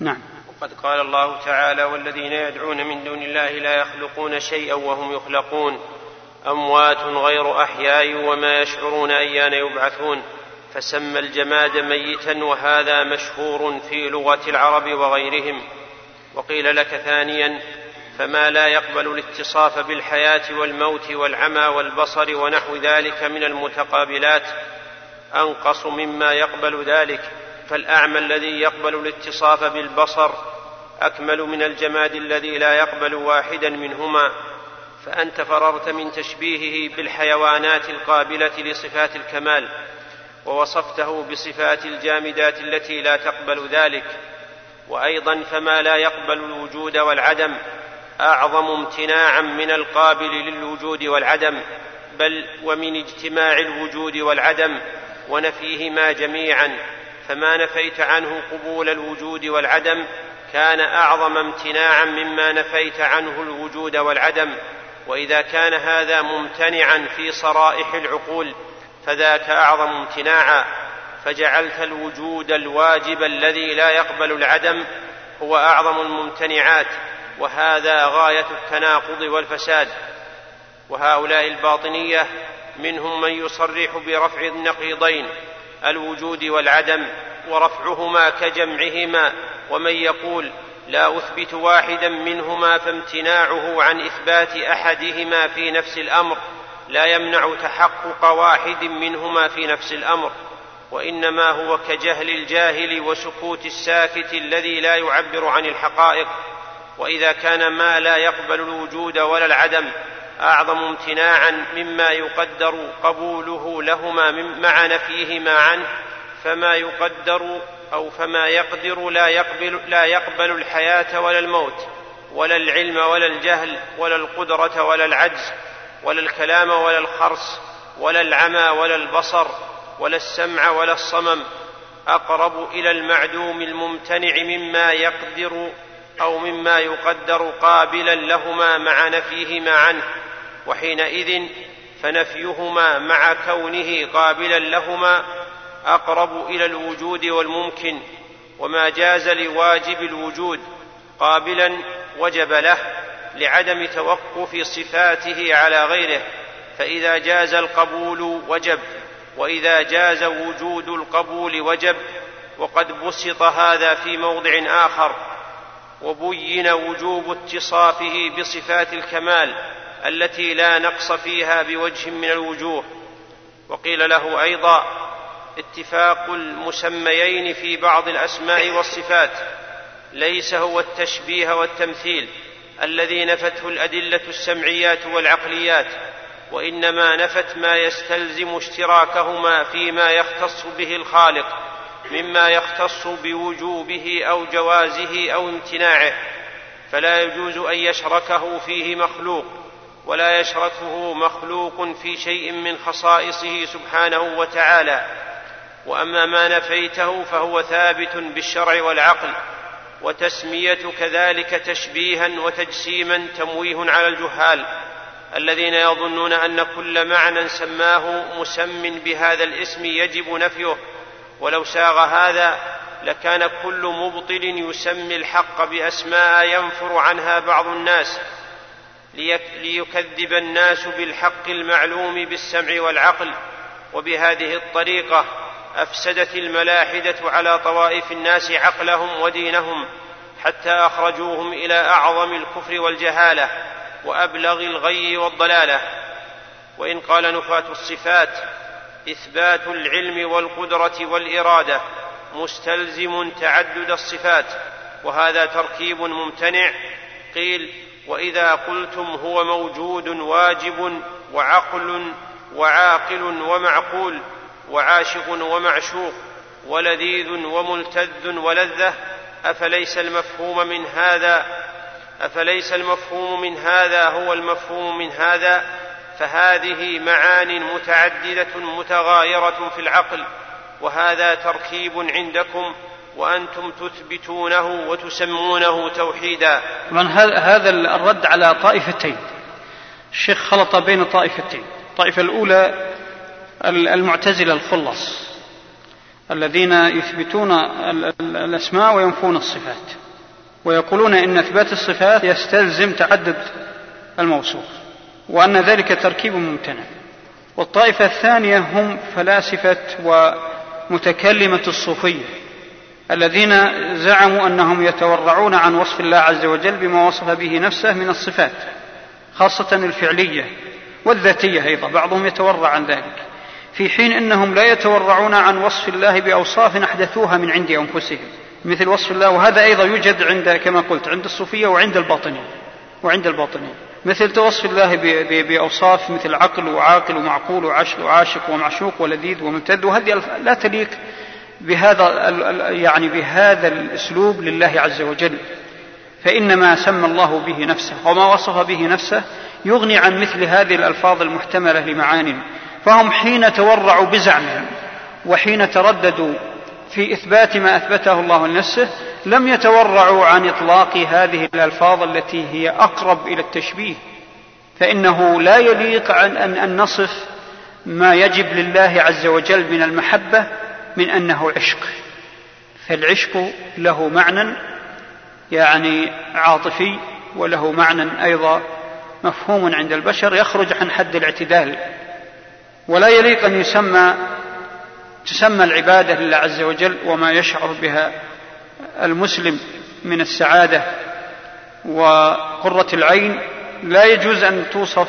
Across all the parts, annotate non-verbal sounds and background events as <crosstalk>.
نعم. وقد قال الله تعالى والذين يدعون من دون الله لا يخلقون شيئا وهم يخلقون. أموات غير أحياء وما يشعرون أيان يبعثون. فسمى الجماد ميتا وهذا مشهور في لغة العرب وغيرهم. وقيل لك ثانيا فما لا يقبل الاتصاف بالحياة والموت والعمى والبصر ونحو ذلك من المتقابلات. أنقص مما يقبل ذلك. فالأعمى الذي يقبل الاتصاف بالبصر أكمل من الجماد الذي لا يقبل واحدا منهما فأنت فررت من تشبيهه بالحيوانات القابلة لصفات الكمال ووصفته بصفات الجامدات التي لا تقبل ذلك وأيضا فما لا يقبل الوجود والعدم أعظم امتناعا من القابل للوجود والعدم بل ومن اجتماع الوجود والعدم ونفيهما جميعا. فما نفيت عنه قبول الوجود والعدم كان أعظم امتناعا مما نفيت عنه الوجود والعدم وإذا كان هذا ممتنعا في صرائح العقول فذاك أعظم امتناعا فجعلت الوجود الواجب الذي لا يقبل العدم هو أعظم الممتنعات وهذا غاية التناقض والفساد. وهؤلاء الباطنية منهم من يصرح برفع النقيضين الوجود والعدم ورفعهما كجمعهما ومن يقول لا أثبت واحدا منهما فامتناعه عن إثبات أحدهما في نفس الأمر لا يمنع تحقق واحد منهما في نفس الأمر وإنما هو كجهل الجاهل وسكوت الساكت الذي لا يعبر عن الحقائق وإذا كان ما لا يقبل الوجود ولا العدم أعظم امتناعا مما يقدر قبوله لهما مع نفيهما عنه فما يقدر أو فما يقدر لا يقبل لا يقبل الحياة ولا الموت ولا العلم ولا الجهل ولا القدرة ولا العجز ولا الكلام ولا الخرس ولا العمى ولا البصر ولا السمع ولا الصمم. أقرب إلى المعدوم الممتنع مما يقدر أو مما يقدر قابلا لهما مع نفيهما عنه. وحينئذ فنفيهما مع كونه قابلا لهما أقرب إلى الوجود والممكن وما جاز لواجب الوجود قابلا وجب له لعدم توقف صفاته على غيره فإذا جاز القبول وجب وإذا جاز وجود القبول وجب وقد بسط هذا في موضع آخر وبين وجوب اتصافه بصفات الكمال التي لا نقص فيها بوجه من الوجوه. وقيل له أيضا اتفاق المسميين في بعض الأسماء والصفات ليس هو التشبيه والتمثيل الذي نفته الأدلة السمعيات والعقليات وإنما نفت ما يستلزم اشتراكهما فيما يختص به الخالق مما يختص بوجوبه أو جوازه أو امتناعه فلا يجوز أن يشركه فيه مخلوق. ولا يشركه مخلوق في شيء من خصائصه سبحانه وتعالى. وأما ما نفيته فهو ثابت بالشرع والعقل وتسمية كذلك تشبيها وتجسيما تمويه على الجهال. الذين يظنون أن كل معنى سماه مسم بهذا الاسم يجب نفيه. ولو ساغ هذا لكان كل مبطل يسمي الحق بأسماء ينفر عنها بعض الناس. ليكذب الناس بالحق المعلوم بالسمع والعقل وبهذه الطريقة أفسدت الملاحدة على طوائف الناس عقلهم ودينهم حتى أخرجوهم إلى أعظم الكفر والجهالة وأبلغ الغي والضلالة. وإن قال نفاة الصفات إثبات العلم والقدرة والإرادة مستلزم تعدد الصفات وهذا تركيب ممتنع. قيل وإذا قلتم هو موجود واجب وعقل وعاقل ومعقول وعاشق ومعشوق ولذيذ وملتذ ولذة أفليس المفهوم من هذا؟ أفليس المفهوم من هذا هو المفهوم من هذا؟ فهذه معان متعددة متغايرة في العقل وهذا تركيب عندكم وأنتم تثبتونه وتسمونه توحيدا. طبعا هذا الرد على طائفتين. الشيخ خلط بين طائفتين. الطائفة الأولى المعتزلة الخلص الذين يثبتون الأسماء وينفون الصفات ويقولون إن إثبات الصفات يستلزم تعدد الموصوف وأن ذلك تركيب ممتنع. والطائفة الثانية هم فلاسفة ومتكلمة الصوفية. الذين زعموا أنهم يتورعون عن وصف الله عز وجل بما وصف به نفسه من الصفات خاصة الفعلية والذاتية أيضا بعضهم يتورع عن ذلك في حين أنهم لا يتورعون عن وصف الله بأوصاف أحدثوها من عند أنفسهم مثل وصف الله وهذا أيضا يوجد عند كما قلت عند الصوفية وعند الباطنية وعند الباطنية مثل وصف الله بأوصاف مثل عقل وعاقل ومعقول وعشل وعاشق ومعشوق ولذيذ وممتد وهذه لا تليق بهذا يعني بهذا الأسلوب لله عز وجل. فان ما سمى الله به نفسه وما وصف به نفسه يغني عن مثل هذه الألفاظ المحتملة لمعان. فهم حين تورعوا بزعمهم وحين ترددوا في إثبات ما أثبته الله لنفسه لم يتورعوا عن إطلاق هذه الألفاظ التي هي أقرب إلى التشبيه. فإنه لا يليق عن أن نصف ما يجب لله عز وجل من المحبة من أنه عشق. فالعشق له معنى يعني عاطفي وله معنى أيضا مفهوم عند البشر يخرج عن حد الاعتدال. ولا يليق أن يسمى تسمى العبادة لله عز وجل وما يشعر بها المسلم من السعادة وقرة العين. لا يجوز أن توصف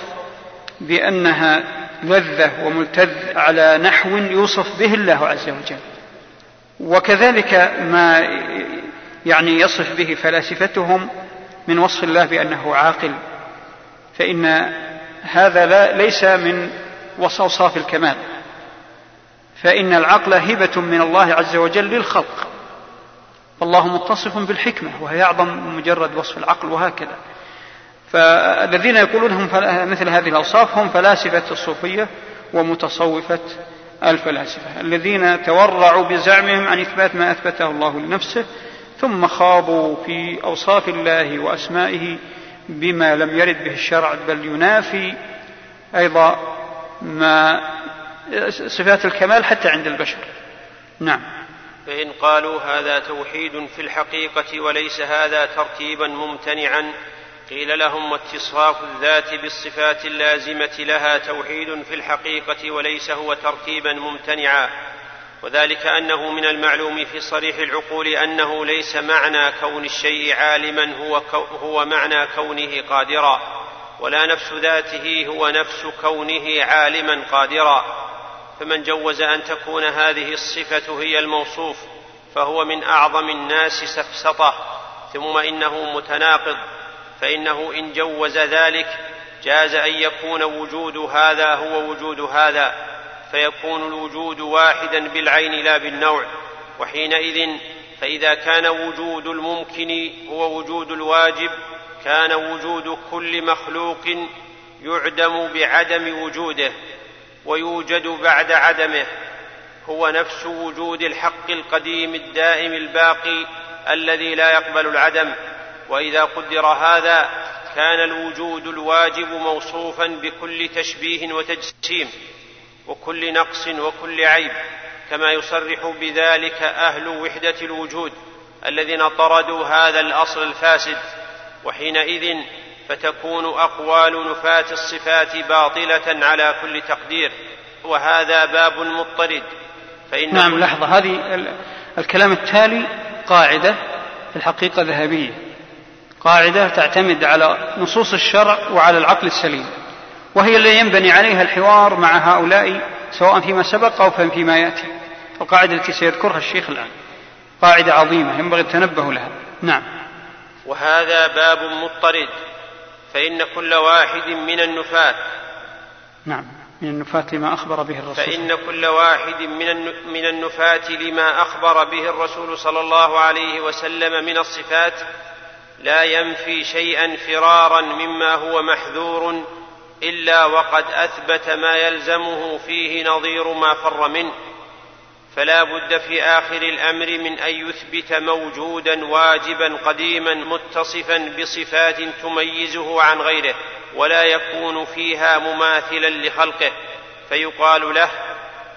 بأنها لذه وملتذ على نحو يوصف به الله عز وجل. وكذلك ما يعني يصف به فلاسفتهم من وصف الله بأنه عاقل فإن هذا لا ليس من اوصاف الكمال فإن العقل هبة من الله عز وجل للخلق فالله متصف بالحكمة وهي أعظم من مجرد وصف العقل وهكذا. فالذين يقولون هم مثل هذه الأوصاف هم فلاسفة الصوفية ومتصوفة الفلاسفة. الذين تورعوا بزعمهم عن إثبات ما أثبته الله لنفسه ثم خاضوا في أوصاف الله وأسمائه بما لم يرد به الشرع بل ينافي أيضا ما صفات الكمال حتى عند البشر. نعم. فإن قالوا هذا توحيد في الحقيقة وليس هذا ترتيبا ممتنعا قيل لهم واتصاف الذات بالصفات اللازمة لها توحيد في الحقيقة وليس هو ترتيبا ممتنعا وذلك أنه من المعلوم في صريح العقول أنه ليس معنى كون الشيء عالما هو, هو معنى كونه قادرا ولا نفس ذاته هو نفس كونه عالما قادرا. فمن جوز أن تكون هذه الصفة هي الموصوف فهو من أعظم الناس سفسطة ثم إنه متناقض. فإنه إن جوز ذلك جاز أن يكون وجود هذا هو وجود هذا فيكون الوجود واحدا بالعين لا بالنوع. وحينئذ فإذا كان وجود الممكن هو وجود الواجب كان وجود كل مخلوق يعدم بعدم وجوده ويوجد بعد عدمه. هو نفس وجود الحق القديم الدائم الباقي الذي لا يقبل العدم. وإذا قدر هذا كان الوجود الواجب موصوفا بكل تشبيه وتجسيم وكل نقص وكل عيب كما يصرح بذلك أهل وحدة الوجود الذين طردوا هذا الأصل الفاسد. وحينئذ فتكون أقوال نفاة الصفات باطلة على كل تقدير. وهذا باب مضطرد. فإن نعم لحظة. هذه الكلام التالي قاعدة في الحقيقة ذهبية. قاعدة تعتمد على نصوص الشرع وعلى العقل السليم. وهي التي ينبني عليها الحوار مع هؤلاء سواء فيما سبق أو فيما يأتي. القاعدة التي سيذكرها الشيخ الآن. قاعدة عظيمة ينبغي التنبه لها. نعم. وهذا باب مضطرد فإن كل واحد من النفاة. نعم من النفاة لما أخبر به الرسول. فإن كل واحد من من النفاة لما أخبر به الرسول صلى الله عليه وسلم من الصفات لا ينفي شيئا فرارا مما هو محذور إلا وقد أثبت ما يلزمه فيه نظير ما فر منه. فلا بد في آخر الأمر من أن يثبت موجودا واجبا قديما متصفا بصفات تميزه عن غيره ولا يكون فيها مماثلا لخلقه. فيقال له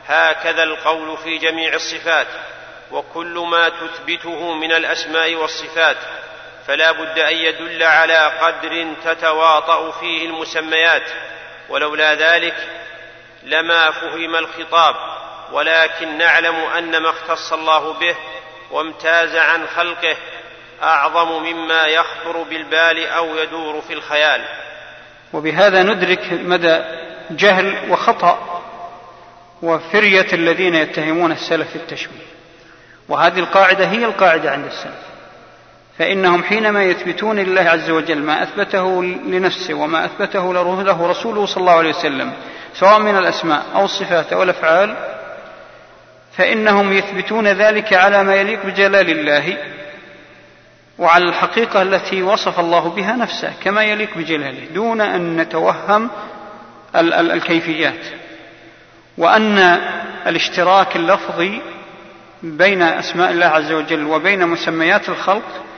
هكذا القول في جميع الصفات وكل ما تثبته من الأسماء والصفات. فلا بد أن يدل على قدر تتواطأ فيه المسميات ولولا ذلك لما فهم الخطاب ولكن نعلم أن ما اختص الله به وامتاز عن خلقه أعظم مما يخطر بالبال أو يدور في الخيال. وبهذا ندرك مدى جهل وخطأ وفرية الذين يتهمون السلف في التشبيه وهذه القاعدة هي القاعدة عند السلف. فإنهم حينما يثبتون لله عز وجل ما أثبته لنفسه وما أثبته له رسوله صلى الله عليه وسلم سواء من الأسماء أو الصفات أو الأفعال فإنهم يثبتون ذلك على ما يليق بجلال الله وعلى الحقيقة التي وصف الله بها نفسه كما يليق بجلاله دون أن نتوهم الكيفيات وأن الاشتراك اللفظي بين أسماء الله عز وجل وبين مسميات الخلق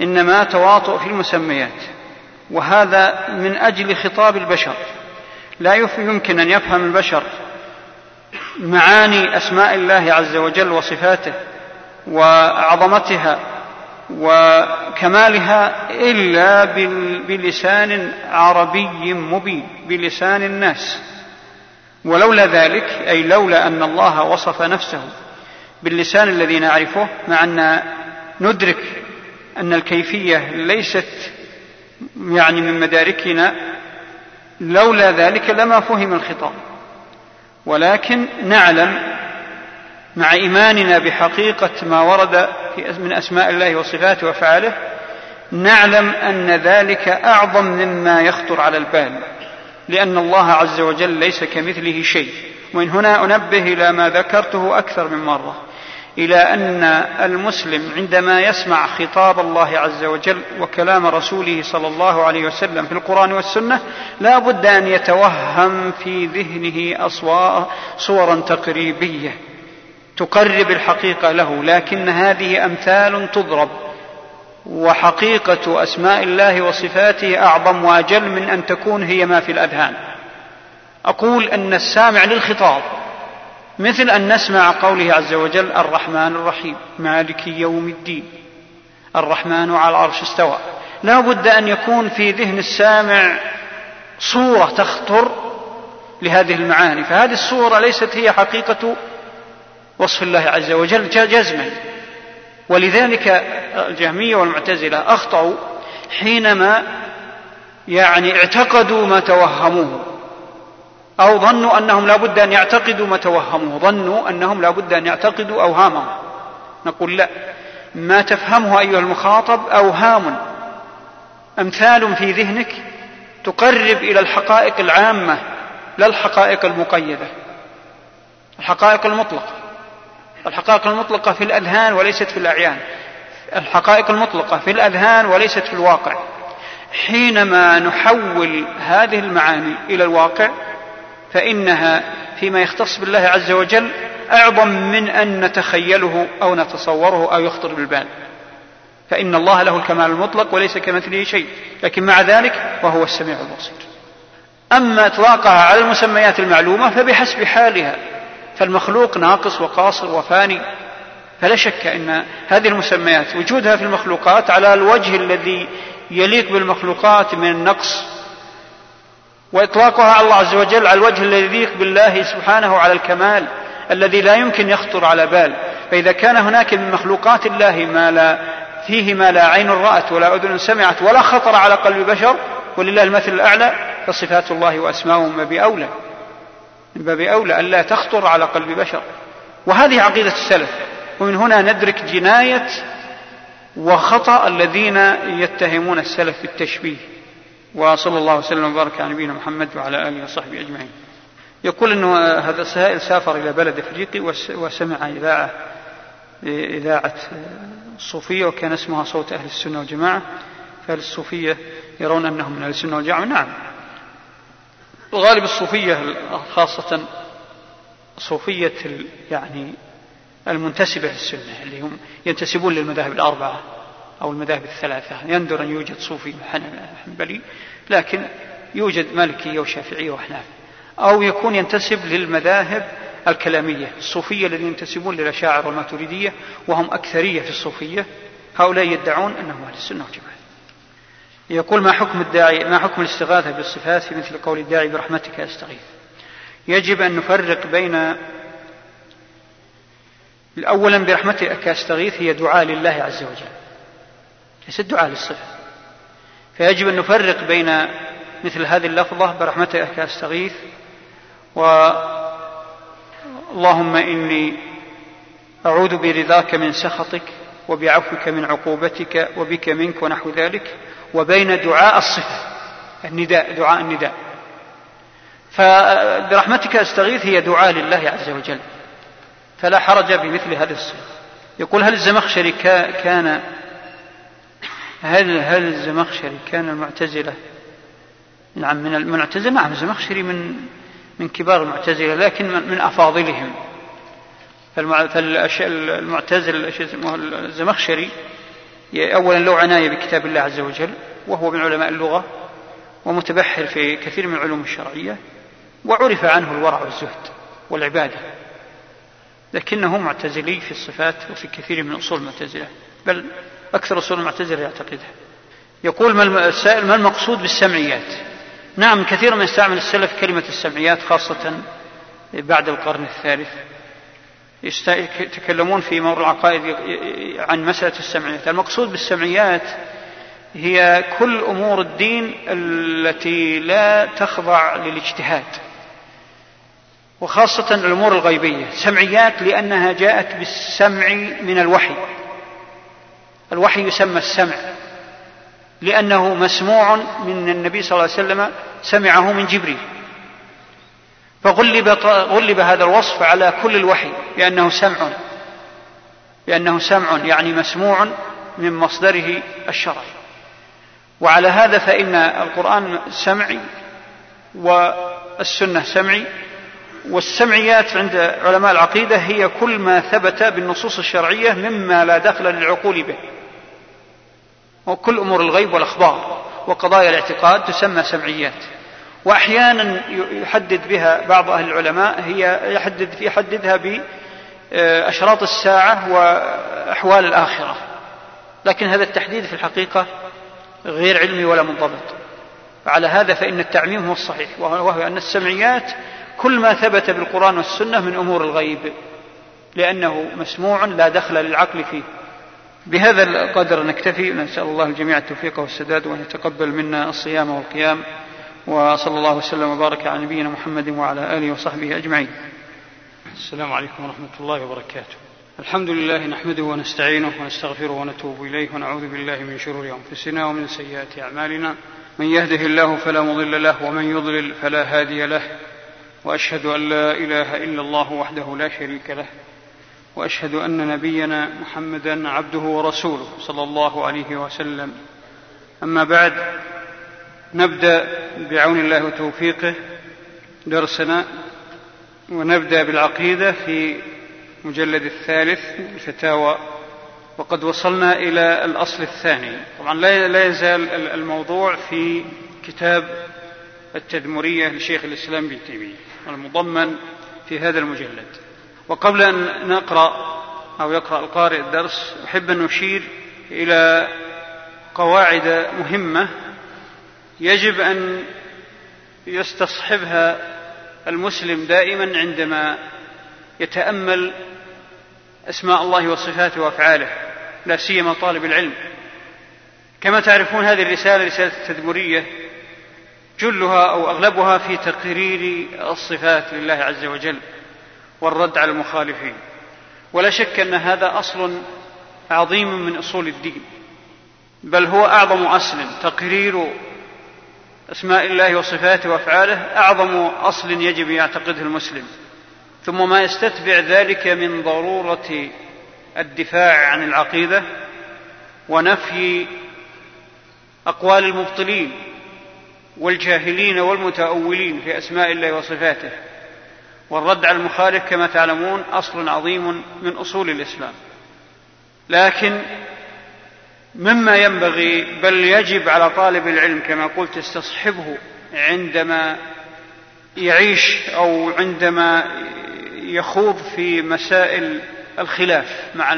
إنما تواطؤ في المسميات وهذا من أجل خطاب البشر. لا يمكن أن يفهم البشر معاني أسماء الله عز وجل وصفاته وعظمتها وكمالها إلا بلسان عربي مبين بلسان الناس. ولولا ذلك أي لولا أن الله وصف نفسه باللسان الذي نعرفه مع أن ندرك أن الكيفية ليست يعني من مداركنا لولا ذلك لما فهم الخطاب. ولكن نعلم مع إيماننا بحقيقة ما ورد من أسماء الله وصفاته وأفعاله نعلم أن ذلك أعظم مما يخطر على البال لأن الله عز وجل ليس كمثله شيء. ومن هنا أنبه إلى ما ذكرته أكثر من مرة. إلى أن المسلم عندما يسمع خطاب الله عز وجل وكلام رسوله صلى الله عليه وسلم في القرآن والسنة لا بد أن يتوهم في ذهنه صورا تقريبية تقرب الحقيقة له لكن هذه أمثال تضرب. وحقيقة أسماء الله وصفاته أعظم وأجل من أن تكون هي ما في الأذهان. أقول أن السامع للخطاب مثل أن نسمع قوله عز وجل الرحمن الرحيم مالك يوم الدين. الرحمن على العرش استوى. لا بد أن يكون في ذهن السامع صورة تخطر لهذه المعاني. فهذه الصورة ليست هي حقيقة وصف الله عز وجل جزما. ولذلك الجهمية والمعتزلة أخطأوا حينما يعني اعتقدوا ما توهموه. أو ظنوا أنهم لا بد أن يعتقدوا ما توهموه ظنوا أنهم لا بد أن يعتقدوا أوهامهم. نقول لا. ما تفهمه أيها المخاطب أوهام. أمثال في ذهنك تقرب إلى الحقائق العامة لا الحقائق المقيدة. الحقائق المطلقة. الحقائق المطلقة في الأذهان وليست في الأعيان. الحقائق المطلقة في الأذهان وليست في الواقع. حينما نحول هذه المعاني إلى الواقع فإنها فيما يختص بالله عز وجل أعظم من أن نتخيله أو نتصوره أو يخطر بالبال. فإن الله له الكمال المطلق وليس كمثله شيء. لكن مع ذلك وهو السميع البصير. أما إطلاقها على المسميات المعلومة فبحسب حالها. فالمخلوق ناقص وقاصر وفاني. فلا شك إن هذه المسميات وجودها في المخلوقات على الوجه الذي يليق بالمخلوقات من النقص وإطلاقها على الله عز وجل على الوجه الذي يليق بالله سبحانه على الكمال الذي لا يمكن يخطر على بال. فإذا كان هناك من مخلوقات الله ما لا فيه ما لا عين رأت ولا أذن سمعت ولا خطر على قلب بشر ولله المثل الأعلى فصفات الله واسماؤه ما باولى من باب أولى ألا تخطر على قلب بشر. وهذه عقيدة السلف. ومن هنا ندرك جناية وخطأ الذين يتهمون السلف بالتشبيه وصلى الله وسلم وبارك على نبينا محمد وعلى آله وصحبه أجمعين. يقول أنه هذا السائل سافر إلى بلد أفريقي وسمع إذاعة إذاعة الصوفية وكان اسمها صوت أهل السنة والجماعة. فهل الصوفية يرون أنهم من أهل السنة والجماعة. نعم. وغالب الصوفية خاصة صوفية يعني المنتسبة للسنة اللي هم ينتسبون للمذاهب الأربعة. أو المذاهب الثلاثة. يندر أن يوجد صوفي حنبلي لكن يوجد مالكية وشافعية وأحناف أو يكون ينتسب للمذاهب الكلامية الصوفية الذين ينتسبون للأشاعر والماتريدية وهم أكثرية في الصوفية. هؤلاء يدعون أنهم أهل السنة والجماعة. يقول ما حكم الداعي ما حكم الاستغاثة بالصفات في مثل قول الداعي برحمتك أستغيث؟ يجب أن نفرق بين أولا برحمتك أستغيث هي دعاء لله عز وجل. ليست دعاء للصفة فيجب أن نفرق بين مثل هذه اللفظة برحمتك أستغيث و اللهم إني أعوذ برضاك من سخطك وبعفوك من عقوبتك وبك منك ونحو ذلك وبين دعاء الصفة النداء دعاء النداء. فبرحمتك أستغيث هي دعاء لله عز وجل. فلا حرج بمثل هذه الصفة. يقول هل الزمخشري كان هل هل الزمخشري كان المعتزلة نعم من المعتزلة نعم الزمخشري من من كبار المعتزلة لكن من أفاضلهم. فالمعتزل الزمخشري أولا له عناية بكتاب الله عز وجل وهو من علماء اللغة ومتبحر في كثير من العلوم الشرعية وعرف عنه الورع والزهد والعبادة. لكنه معتزلي في الصفات وفي كثير من أصول المعتزلة. بل أكثر أصول المعتزلة يعتقدها. يقول ما السائل ما المقصود بالسمعيات؟ نعم كثيرا ما يستعمل السلف كلمة السمعيات خاصة بعد القرن الثالث. يتكلمون في موضوع العقائد عن مسألة السمعيات. المقصود بالسمعيات هي كل أمور الدين التي لا تخضع للاجتهاد وخاصة الأمور الغيبية. سمعيات لأنها جاءت بالسمع من الوحي. الوحي يسمى السمع لأنه مسموع من النبي صلى الله عليه وسلم سمعه من جبريل. فغلب غلب هذا الوصف على كل الوحي بأنه سمع بأنه سمع يعني مسموع من مصدره الشرعي وعلى هذا فإن القرآن سمعي والسنة سمعي والسمعيات عند علماء العقيدة هي كل ما ثبت بالنصوص الشرعية مما لا دخل للعقول به. وكل أمور الغيب والأخبار وقضايا الاعتقاد تسمى سمعيات. وأحيانا يحدد بها بعض أهل العلماء هي يحدد يحددها بأشراط الساعة وأحوال الآخرة. لكن هذا التحديد في الحقيقة غير علمي ولا منضبط. على هذا فإن التعميم هو الصحيح وهو أن السمعيات كل ما ثبت بالقرآن والسنة من أمور الغيب لأنه مسموع لا دخل للعقل فيه. بهذا القدر نكتفي نسأل الله الجميع التوفيق والسداد وأن يتقبل منا الصيام والقيام. وصلى الله وسلم وبارك على نبينا محمد وعلى آله وصحبه أجمعين. السلام عليكم ورحمة الله وبركاته. الحمد لله نحمده ونستعينه ونستغفره ونتوب إليه ونعوذ بالله من شرور أنفسنا ومن سيئات أعمالنا. من يهده الله فلا مضل له ومن يضلل فلا هادي له. وأشهد أن لا إله إلا الله وحده لا شريك له. وأشهد أن نبينا محمدا عبده ورسوله صلى الله عليه وسلم. أما بعد نبدأ بعون الله وتوفيقه درسنا ونبدأ بالعقيدة في مجلد الثالث الفتاوى. وقد وصلنا إلى الأصل الثاني. طبعا لا يزال الموضوع في كتاب التدمرية لشيخ الإسلام ابن تيمية المضمن في هذا المجلد. وقبل أن نقرأ أو يقرأ القارئ الدرس أحب أن نشير إلى قواعد مهمة يجب أن يستصحبها المسلم دائما عندما يتأمل أسماء الله وصفاته وأفعاله لا سيما طالب العلم. كما تعرفون هذه الرسالة رسالة التدبرية جلها أو أغلبها في تقرير الصفات لله عز وجل. والرد على المخالفين. ولا شك أن هذا أصل عظيم من أصول الدين. بل هو أعظم أصل تقرير أسماء الله وصفاته وأفعاله أعظم أصل يجب أن يعتقده المسلم. ثم ما يستتبع ذلك من ضرورة الدفاع عن العقيدة ونفي أقوال المبطلين والجاهلين والمتأولين في أسماء الله وصفاته. والرد على المخالف كما تعلمون أصل عظيم من أصول الإسلام. لكن مما ينبغي بل يجب على طالب العلم كما قلت يستصحبه عندما يعيش أو عندما يخوض في مسائل الخلاف مع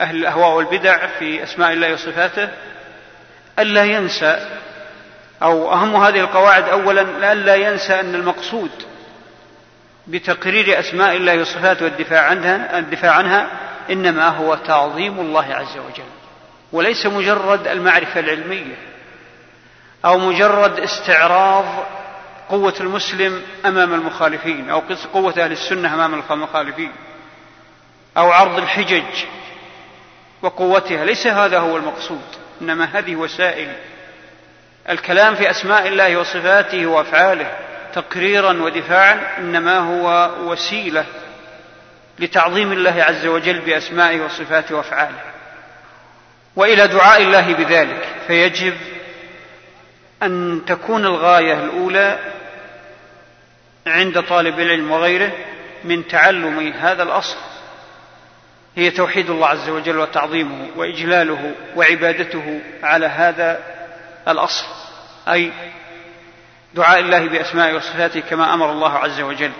أهل الأهواء والبدع في أسماء الله وصفاته ألا ينسى أو أهم هذه القواعد أولا ألا ينسى أن المقصود بتقرير أسماء الله وصفاته والدفاع عنها الدفاع عنها إنما هو تعظيم الله عز وجل. وليس مجرد المعرفة العلمية أو مجرد استعراض قوة المسلم أمام المخالفين أو قوة أهل السنة أمام المخالفين أو عرض الحجج وقوتها. ليس هذا هو المقصود إنما هذه وسائل. الكلام في أسماء الله وصفاته وأفعاله. تقريرا ودفاعا إنما هو وسيلة لتعظيم الله عز وجل بأسمائه وصفاته وأفعاله. وإلى دعاء الله بذلك فيجب أن تكون الغاية الأولى عند طالب العلم وغيره من تعلم هذا الأصل. هي توحيد الله عز وجل وتعظيمه وإجلاله وعبادته على هذا الأصل أي دعاء الله بأسمائه وصفاته كما أمر الله عز وجل.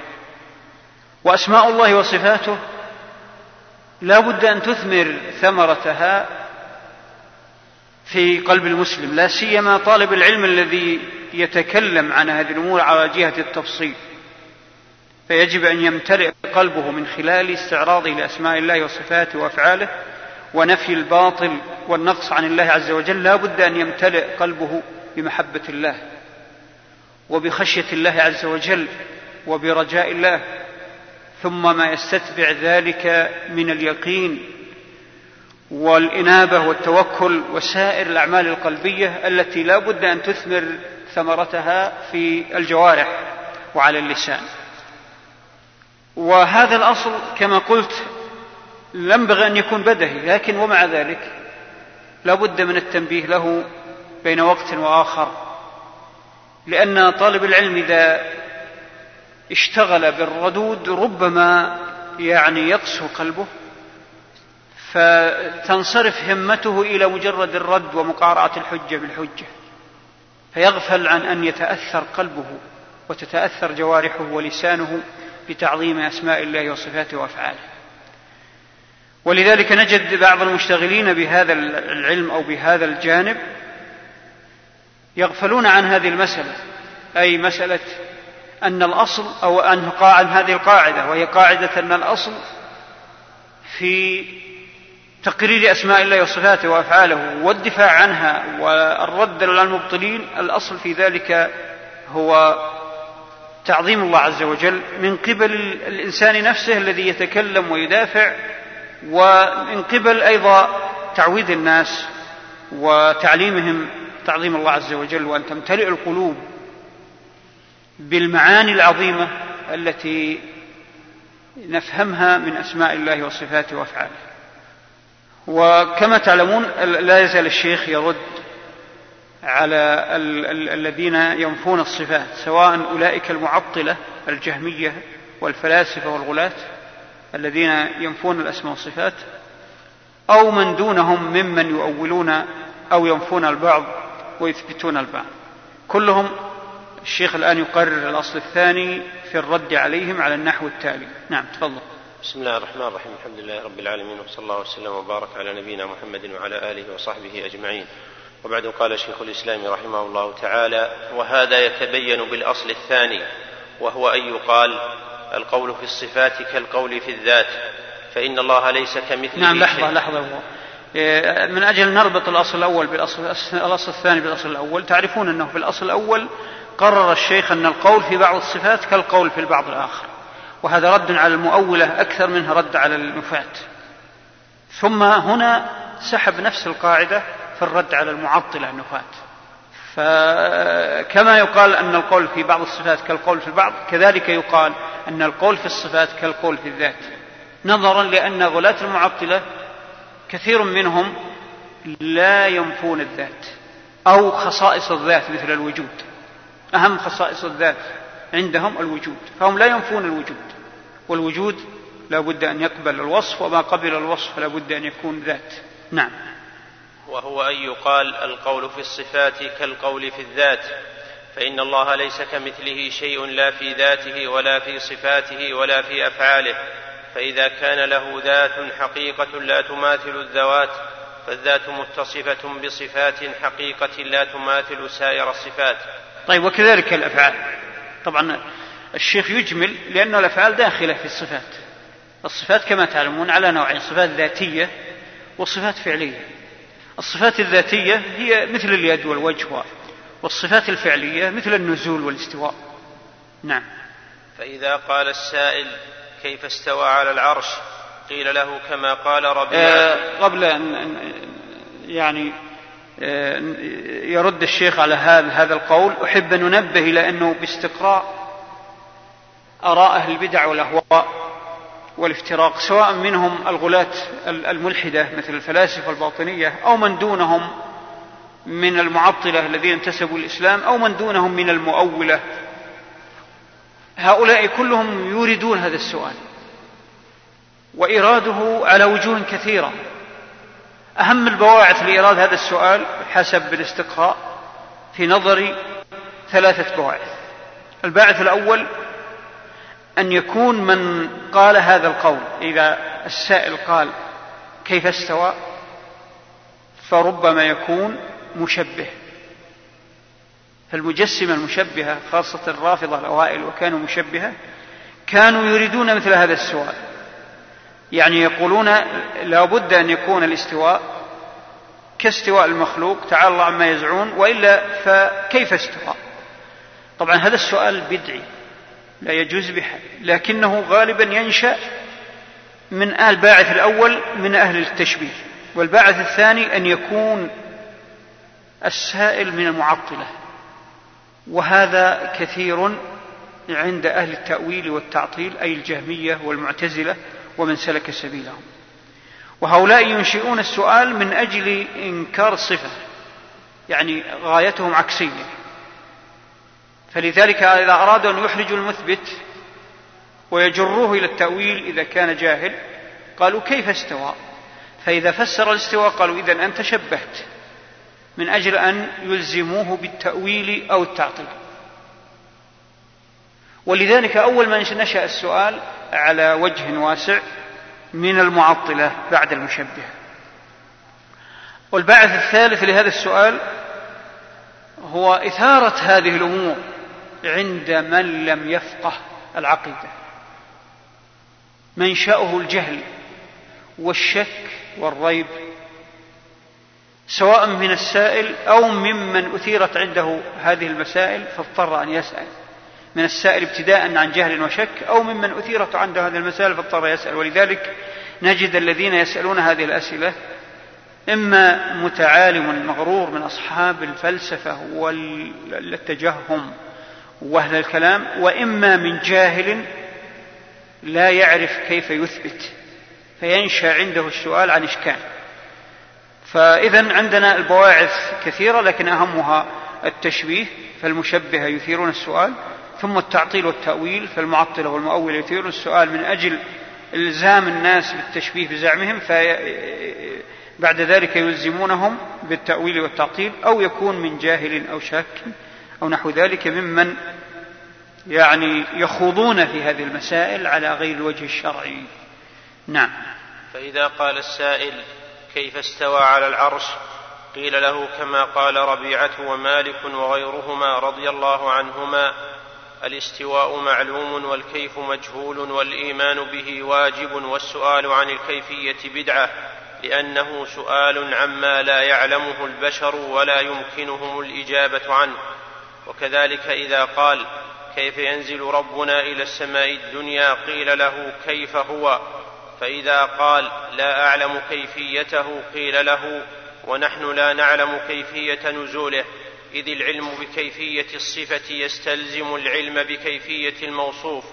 وأسماء الله وصفاته لا بد أن تثمر ثمرتها في قلب المسلم لا سيما طالب العلم الذي يتكلم عن هذه الأمور على جهة التفصيل. فيجب أن يمتلئ قلبه من خلال استعراضه لأسماء الله وصفاته وأفعاله ونفي الباطل والنقص عن الله عز وجل. لا بد أن يمتلئ قلبه بمحبة الله. وبخشية الله عز وجل وبرجاء الله ثم ما يستتبع ذلك من اليقين والإنابة والتوكل وسائر الأعمال القلبية التي لا بد أن تثمر ثمرتها في الجوارح وعلى اللسان. وهذا الأصل كما قلت لم بغي أن يكون بدهي لكن ومع ذلك لا بد من التنبيه له بين وقت وآخر. لأن طالب العلم إذا اشتغل بالردود ربما يعني يقسو قلبه فتنصرف همته إلى مجرد الرد ومقارعة الحجة بالحجة فيغفل عن أن يتأثر قلبه وتتأثر جوارحه ولسانه بتعظيم أسماء الله وصفاته وأفعاله. ولذلك نجد بعض المشتغلين بهذا العلم أو بهذا الجانب يغفلون عن هذه المسألة أي مسألة أن الأصل أو أن قاعد هذه القاعدة وهي قاعدة أن الأصل في تقرير أسماء الله وصفاته وأفعاله والدفاع عنها والرد على المبطلين الأصل في ذلك هو تعظيم الله عز وجل من قبل الإنسان نفسه الذي يتكلم ويدافع ومن قبل أيضا تعويذ الناس وتعليمهم تعظيم الله عز وجل وأن تمتلئ القلوب بالمعاني العظيمة التي نفهمها من أسماء الله وصفاته وأفعاله. وكما تعلمون لا يزال الشيخ يرد على الذين ينفون الصفات سواء أولئك المعطلة الجهمية والفلاسفة والغلاة الذين ينفون الأسماء والصفات أو من دونهم ممن يؤولون أو ينفون البعض ويثبتون البعض. كلهم الشيخ الآن يقرر الأصل الثاني في الرد عليهم على النحو التالي. نعم تفضل. بسم الله الرحمن الرحيم. الحمد لله رب العالمين وصلى الله وسلم وبارك على نبينا محمد وعلى آله وصحبه أجمعين. وبعد قال شيخ الإسلام رحمه الله تعالى وهذا يتبين بالأصل الثاني وهو أن يقال القول في الصفات كالقول في الذات فإن الله ليس كمثله نعم لحظة شيء. إيه، من أجل نربط الأصل الأول بالأصل الأصل الثاني بالأصل الأول تعرفون أنه في الأصل الأول قرر الشيخ أن القول في بعض الصفات كالقول في البعض الآخر وهذا رد على المؤولة أكثر منه رد على النفاة ثم هنا سحب نفس القاعدة في الرد على المعطلة النفاة فكما يقال أن القول في بعض الصفات كالقول في البعض كذلك يقال أن القول في الصفات كالقول في الذات. نظرا لأن غلاة المعطلة كثير منهم لا ينفون الذات أو خصائص الذات مثل الوجود. أهم خصائص الذات عندهم الوجود. فهم لا ينفون الوجود. والوجود لا بد أن يقبل الوصف وما قبل الوصف لا بد أن يكون ذات. نعم. وهو أن يقال القول في الصفات كالقول في الذات فإن الله ليس كمثله شيء لا في ذاته ولا في صفاته ولا في أفعاله. فإذا كان له ذات حقيقة لا تماثل الذوات فالذات متصفة بصفات حقيقة لا تماثل سائر الصفات. طيب وكذلك الأفعال. طبعا الشيخ يجمل لأن الأفعال داخلة في الصفات. الصفات كما تعلمون على نوعين صفات ذاتية وصفات فعلية. الصفات الذاتية هي مثل اليد والوجه والصفات الفعلية مثل النزول والاستواء. نعم. فإذا قال السائل كيف استوى على العرش؟ قيل له كما قال ربيعة آه قبل أن يعني آه يرد الشيخ على هذا هذا القول أحب أن ننبه إلى أنه باستقراء آراء أهل البدع والأهواء والافتراق سواء منهم الغلاة الملحدة مثل الفلاسفة الباطنية أو من دونهم من المعطلة الذين انتسبوا الإسلام أو من دونهم من المؤولة. هؤلاء كلهم يوردون هذا السؤال. وإراده على وجوه كثيرة. أهم البواعث لإيراد هذا السؤال حسب الاستقراء في نظري ثلاثة بواعث. الباعث الأول أن يكون من قال هذا القول إذا السائل قال كيف استوى فربما يكون مشبه. فالمجسمة المشبهة خاصة الرافضة الأوائل وكانوا مشبهة كانوا يريدون مثل هذا السؤال. يعني يقولون لا بد أن يكون الاستواء كاستواء المخلوق تعالى الله عما يزعون وإلا فكيف استوى طبعا هذا السؤال بدعي لا يجوز بحال لكنه غالبا ينشأ من أهل الباعث الأول من أهل التشبيه والباعث الثاني أن يكون السائل من المعطلة. وهذا كثير عند أهل التأويل والتعطيل أي الجهمية والمعتزلة ومن سلك سبيلهم. وهؤلاء ينشئون السؤال من أجل إنكار الصفة يعني غايتهم عكسية. فلذلك إذا أرادوا أن يحرجوا المثبت ويجروه إلى التأويل إذا كان جاهل قالوا كيف استوى؟ فإذا فسر الاستواء قالوا إذا أنت شبهت. من أجل أن يلزموه بالتأويل أو التعطيل. ولذلك أول ما نشأ السؤال على وجه واسع من المعطلة بعد المشبهة والباعث الثالث لهذا السؤال هو إثارة هذه الأمور عند من لم يفقه العقيدة. منشأه الجهل والشك والريب سواء من السائل أو ممن أثيرت عنده هذه المسائل فاضطر أن يسأل. من السائل ابتداء عن جهل وشك أو ممن أثيرت عنده هذه المسائل فاضطر يسأل. ولذلك نجد الذين يسألون هذه الأسئلة إما متعالم مغرور من أصحاب الفلسفة والتجهم وأهل الكلام وإما من جاهل لا يعرف كيف يثبت فينشأ عنده السؤال عن إشكال. فإذا عندنا البواعث كثيرة لكن أهمها التشبيه فالمشبهة يثيرون السؤال ثم التعطيل والتأويل فالمعطلة والمؤولة يثيرون السؤال من أجل إلزام الناس بالتشبيه بزعمهم بعد ذلك يلزمونهم بالتأويل والتعطيل أو يكون من جاهل أو شاك أو نحو ذلك ممن يعني يخوضون في هذه المسائل على غير الوجه الشرعي. نعم. فإذا قال السائل كيف استوى على العرش؟ قيل له كما قال ربيعة ومالك وغيرهما رضي الله عنهما الاستواء معلوم والكيف مجهول والإيمان به واجب والسؤال عن الكيفية بدعة لأنه سؤال عما لا يعلمه البشر ولا يمكنهم الإجابة عنه. وكذلك إذا قال كيف ينزل ربنا إلى السماء الدنيا؟ قيل له كيف هو؟ فإذا قال لا أعلم كيفيته قيل له ونحن لا نعلم كيفية نزوله إذ العلم بكيفية الصفة يستلزم العلم بكيفية الموصوف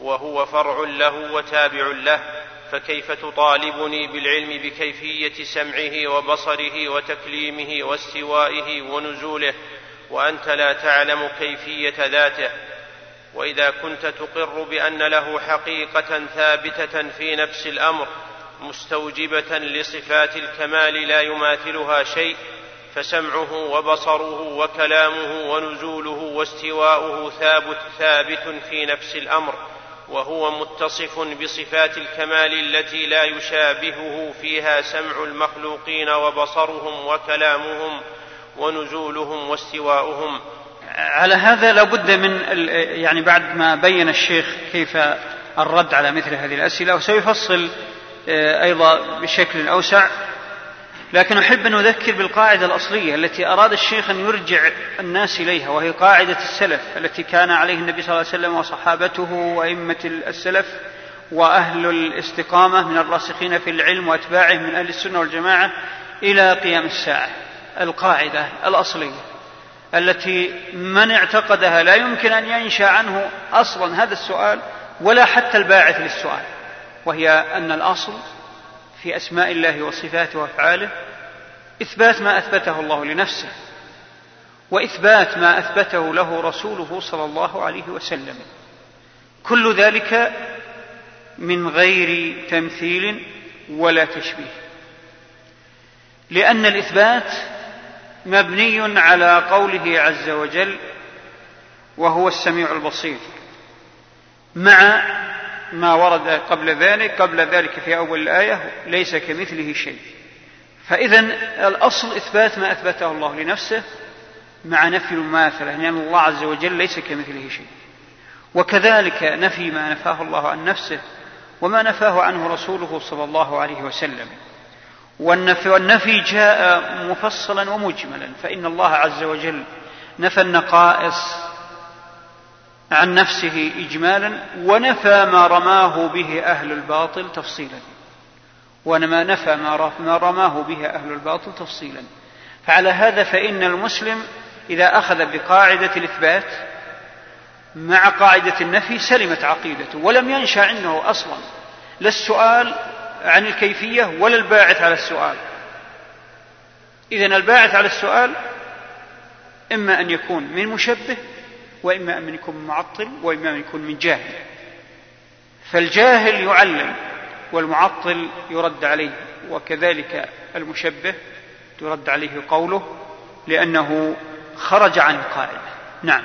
وهو فرع له وتابع له فكيف تطالبني بالعلم بكيفية سمعه وبصره وتكليمه واستوائه ونزوله؟ وأنت لا تعلم كيفية ذاته وإذا كنت تقر بأن له حقيقة ثابتة في نفس الأمر مستوجبة لصفات الكمال لا يماثلها شيء فسمعه وبصره وكلامه ونزوله واستواؤه ثابت ثابت في نفس الأمر وهو متصف بصفات الكمال التي لا يشابهه فيها سمع المخلوقين وبصرهم وكلامهم ونزولهم واستواؤهم. على هذا لابد من يعني بعد ما بين الشيخ كيف الرد على مثل هذه الأسئلة وسيفصل آه، أيضا بشكل أوسع. لكن أحب أن أذكر بالقاعدة الأصلية التي أراد الشيخ أن يرجع الناس إليها وهي قاعدة السلف التي كان عليه النبي صلى الله عليه وسلم وصحابته وأئمة السلف وأهل الاستقامة من الراسخين في العلم وأتباعه من أهل السنة والجماعة إلى قيام الساعة. القاعدة الأصلية. التي من اعتقدها لا يمكن أن ينشأ عنه أصلا هذا السؤال ولا حتى الباعث للسؤال وهي أن الأصل في أسماء الله وصفاته وأفعاله إثبات ما أثبته الله لنفسه وإثبات ما أثبته له رسوله صلى الله عليه وسلم. كل ذلك من غير تمثيل ولا تشبيه لأن الإثبات مبني على قوله عز وجل وهو السميع البصير. مع ما ورد قبل ذلك قبل ذلك في أول الآية ليس كمثله شيء. فإذا الأصل إثبات ما أثبته الله لنفسه مع نفي المماثلة لأن يعني الله عز وجل ليس كمثله شيء. وكذلك نفي ما نفاه الله عن نفسه وما نفاه عنه رسوله صلى الله عليه وسلم. والنفي, والنفي جاء مفصلا ومجملا فإن الله عز وجل نفى النقائص عن نفسه إجمالا ونفى ما رماه به أهل الباطل تفصيلا. وما نفى ما رماه به أهل الباطل تفصيلا. فعلى هذا فإن المسلم إذا أخذ بقاعدة الإثبات مع قاعدة النفي سلمت عقيدته ولم ينشأ عنده أصلا. لا السؤال عن الكيفية ولا الباعث على السؤال. إذن الباعث على السؤال إما أن يكون من مشبه وإما أن يكون معطل وإما أن يكون من جاهل. فالجاهل يعلم والمعطل يرد عليه وكذلك المشبه يرد عليه قوله لأنه خرج عن القاعدة نعم.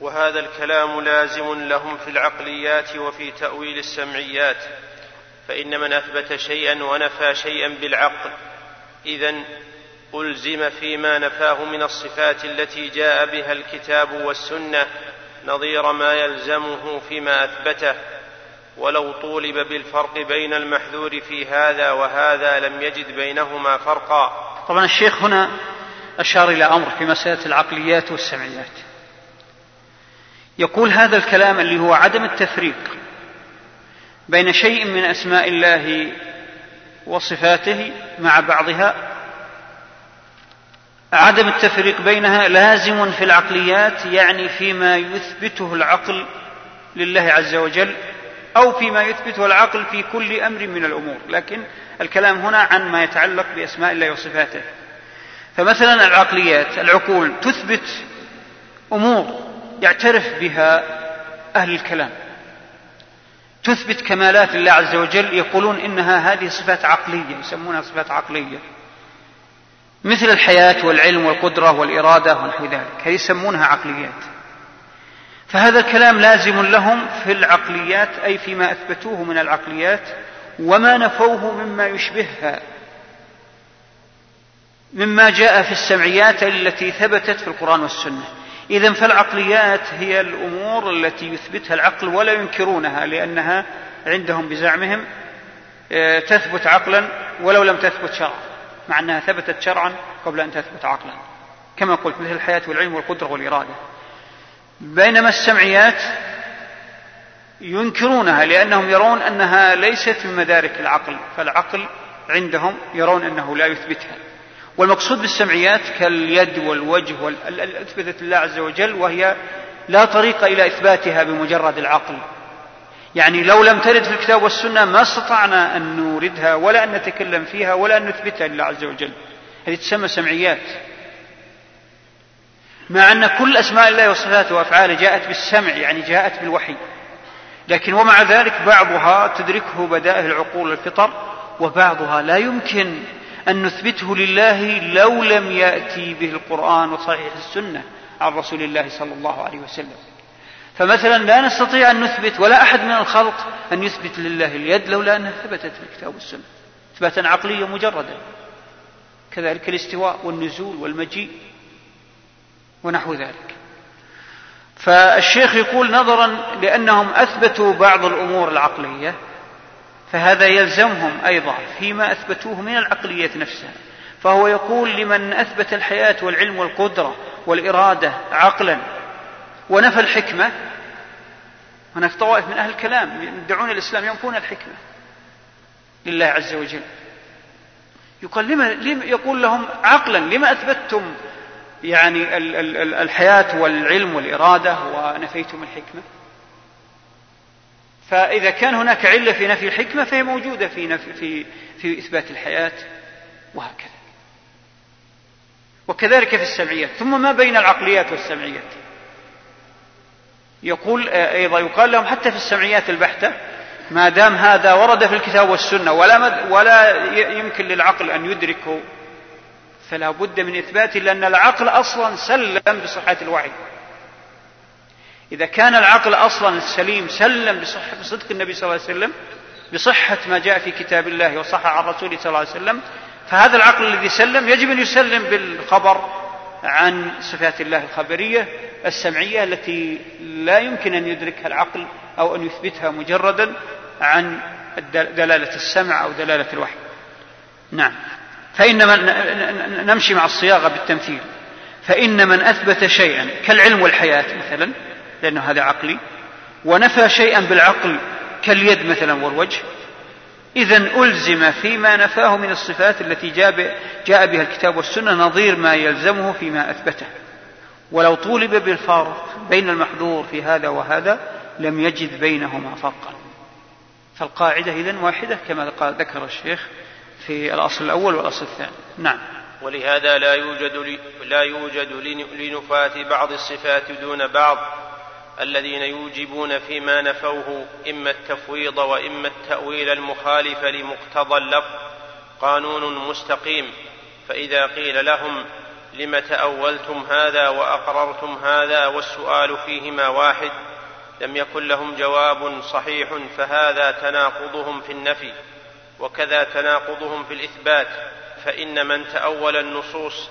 وهذا الكلام لازم لهم في العقليات وفي تأويل السمعيات. فإن من أثبت شيئا ونفى شيئا بالعقل. إذا ألزم فيما نفاه من الصفات التي جاء بها الكتاب والسنة نظير ما يلزمه فيما أثبته. ولو طولب بالفرق بين المحذور في هذا وهذا لم يجد بينهما فرقا. طبعا الشيخ هنا أشار إلى أمر في مسألة العقليات والسمعيات. يقول هذا الكلام اللي هو عدم التفريق. بين شيء من أسماء الله وصفاته مع بعضها. عدم التفريق بينها لازم في العقليات يعني فيما يثبته العقل لله عز وجل أو فيما يثبته العقل في كل أمر من الأمور. لكن الكلام هنا عن ما يتعلق بأسماء الله وصفاته. فمثلا العقليات العقول تثبت أمور يعترف بها أهل الكلام. تثبت كمالات الله عز وجل يقولون إنها هذه صفات عقلية يسمونها صفات عقلية. مثل الحياة والعلم والقدرة والإرادة ونحو ذلك. هذه يسمونها عقليات. فهذا الكلام لازم لهم في العقليات أي فيما أثبتوه من العقليات وما نفوه مما يشبهها. مما جاء في السمعيات التي ثبتت في القرآن والسنة. إذا فالعقليات هي الأمور التي يثبتها العقل ولا ينكرونها لأنها عندهم بزعمهم آه، تثبت عقلا ولو لم تثبت شرعا مع أنها ثبتت شرعا قبل أن تثبت عقلا. كما قلت مثل الحياة والعلم والقدرة والإرادة. بينما السمعيات ينكرونها لأنهم يرون أنها ليست من مدارك العقل فالعقل عندهم يرون أنه لا يثبتها. والمقصود بالسمعيات كاليد والوجه أثبتت الله عز وجل وهي لا طريق إلى إثباتها بمجرد العقل. يعني لو لم ترد في الكتاب والسنة ما استطعنا أن نوردها ولا أن نتكلم فيها ولا أن نثبتها لله عز وجل. هذه تسمى سمعيات. مع أن كل أسماء الله وصفاته وأفعاله جاءت بالسمع يعني جاءت بالوحي. لكن ومع ذلك بعضها تدركه بدائه العقول والفطر وبعضها لا يمكن أن نثبته لله لو لم يأتي به القرآن وصحيح السنة عن رسول الله صلى الله عليه وسلم. فمثلا لا نستطيع أن نثبت ولا أحد من الخلق أن يثبت لله اليد لولا أنها ثبتت في الكتاب والسنة إثباتا عقليا مجردا. كذلك الاستواء والنزول والمجيء ونحو ذلك. فالشيخ يقول نظرا لأنهم أثبتوا بعض الأمور العقلية فهذا يلزمهم أيضا فيما أثبتوه من العقلية نفسها. فهو يقول لمن أثبت الحياة والعلم والقدرة والإرادة عقلا ونفى الحكمة هناك طوائف من أهل الكلام يدعون الإسلام ينفون الحكمة لله عز وجل. يقول لما يقول لهم عقلا لما أثبتتم يعني الحياة والعلم والإرادة ونفيتم الحكمة؟ فإذا كان هناك علة في نفي الحكمة فهي موجودة في نفي في في إثبات الحياة وهكذا. وكذلك في السمعيات، ثم ما بين العقليات والسمعيات. يقول أيضا يقال لهم حتى في السمعيات البحتة ما دام هذا ورد في الكتاب والسنة ولا ولا يمكن للعقل أن يدركه فلا بد من إثباته لأن العقل أصلا سلم بصحة الوعي إذا كان العقل أصلا السليم سلم بصحة بصدق النبي صلى الله عليه وسلم بصحة ما جاء في كتاب الله وصح عن رسوله صلى الله عليه وسلم فهذا العقل الذي سلم يجب أن يسلم بالخبر عن صفات الله الخبرية السمعية التي لا يمكن أن يدركها العقل أو أن يثبتها مجردا عن دلالة السمع أو دلالة الوحي. نعم. فإن من نمشي مع الصياغة بالتمثيل. فإن من أثبت شيئا كالعلم والحياة مثلا لأنه هذا عقلي. ونفى شيئا بالعقل كاليد مثلا والوجه. إذا ألزم فيما نفاه من الصفات التي جاء, بها الكتاب والسنة نظير ما يلزمه فيما أثبته. ولو طولب بالفارق بين المحظور في هذا وهذا لم يجد بينهما فرقا. فالقاعدة إذن واحدة كما ذكر الشيخ في الأصل الأول والأصل الثاني. نعم. ولهذا لا يوجد لا يوجد لنفاة بعض الصفات دون بعض. الذين يوجبون فيما نفوه إما التفويض وإما التأويل المخالف لمقتضى اللفظ قانون مستقيم. فإذا قيل لهم لم تأولتم هذا وأقررتم هذا والسؤال فيهما واحد؟ لم يكن لهم جواب صحيح فهذا تناقضهم في النفي. وكذا تناقضهم في الإثبات فإن من تأول النصوص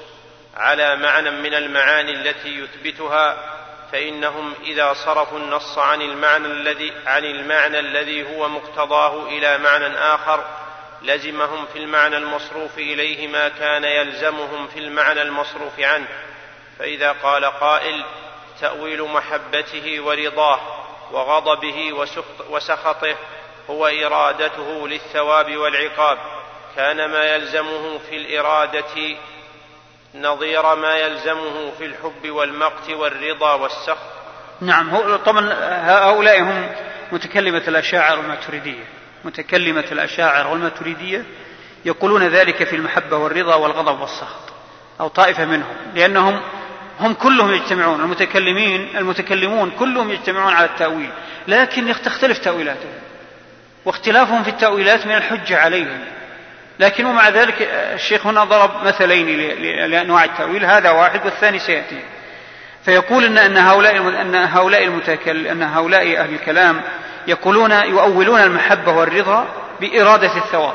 على معنى من المعاني التي يثبتها فإنهم إذا صرفوا النص عن المعنى الذي عن المعنى الذي هو مقتضاه إلى معنى آخر لزمهم في المعنى المصروف إليه ما كان يلزمهم في المعنى المصروف عنه. فإذا قال قائل تأويل محبته ورضاه وغضبه وسخطه هو إرادته للثواب والعقاب. كان ما يلزمه في الإرادة نظير ما يلزمه في الحب والمقت والرضا والسخط. نعم هو طبعا هؤلاء هم متكلمة الأشاعر والماتريدية متكلمة الأشاعر والماتريدية يقولون ذلك في المحبة والرضا والغضب والسخط أو طائفة منهم لأنهم هم كلهم يجتمعون المتكلمين المتكلمون كلهم يجتمعون على التأويل لكن تختلف تأويلاتهم واختلافهم في التأويلات من الحجة عليهم. لكن ومع ذلك الشيخ هنا ضرب مثلين لأنواع التأويل هذا واحد والثاني سيأتي. فيقول إن أن هؤلاء أن هؤلاء المتكل أن هؤلاء أهل الكلام يقولون يؤولون المحبة والرضا بإرادة الثواب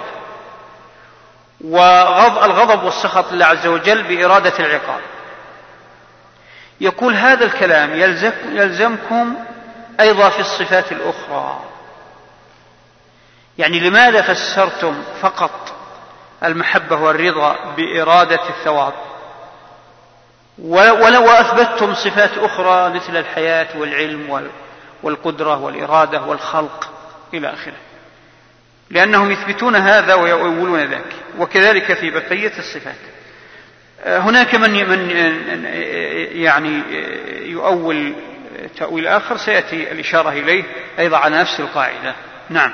والغضب والسخط لله عز وجل بإرادة العقاب. يقول هذا الكلام يلزمكم أيضا في الصفات الأخرى. يعني لماذا فسرتم فقط المحبة والرضا بإرادة الثواب. ولو أثبتتم صفات أخرى مثل الحياة والعلم والقدرة والإرادة والخلق إلى آخره. لأنهم يثبتون هذا ويؤولون ذاك. وكذلك في بقية الصفات. هناك من من يعني يؤول تأويل آخر سيأتي الإشارة إليه أيضا على نفس القاعدة. نعم.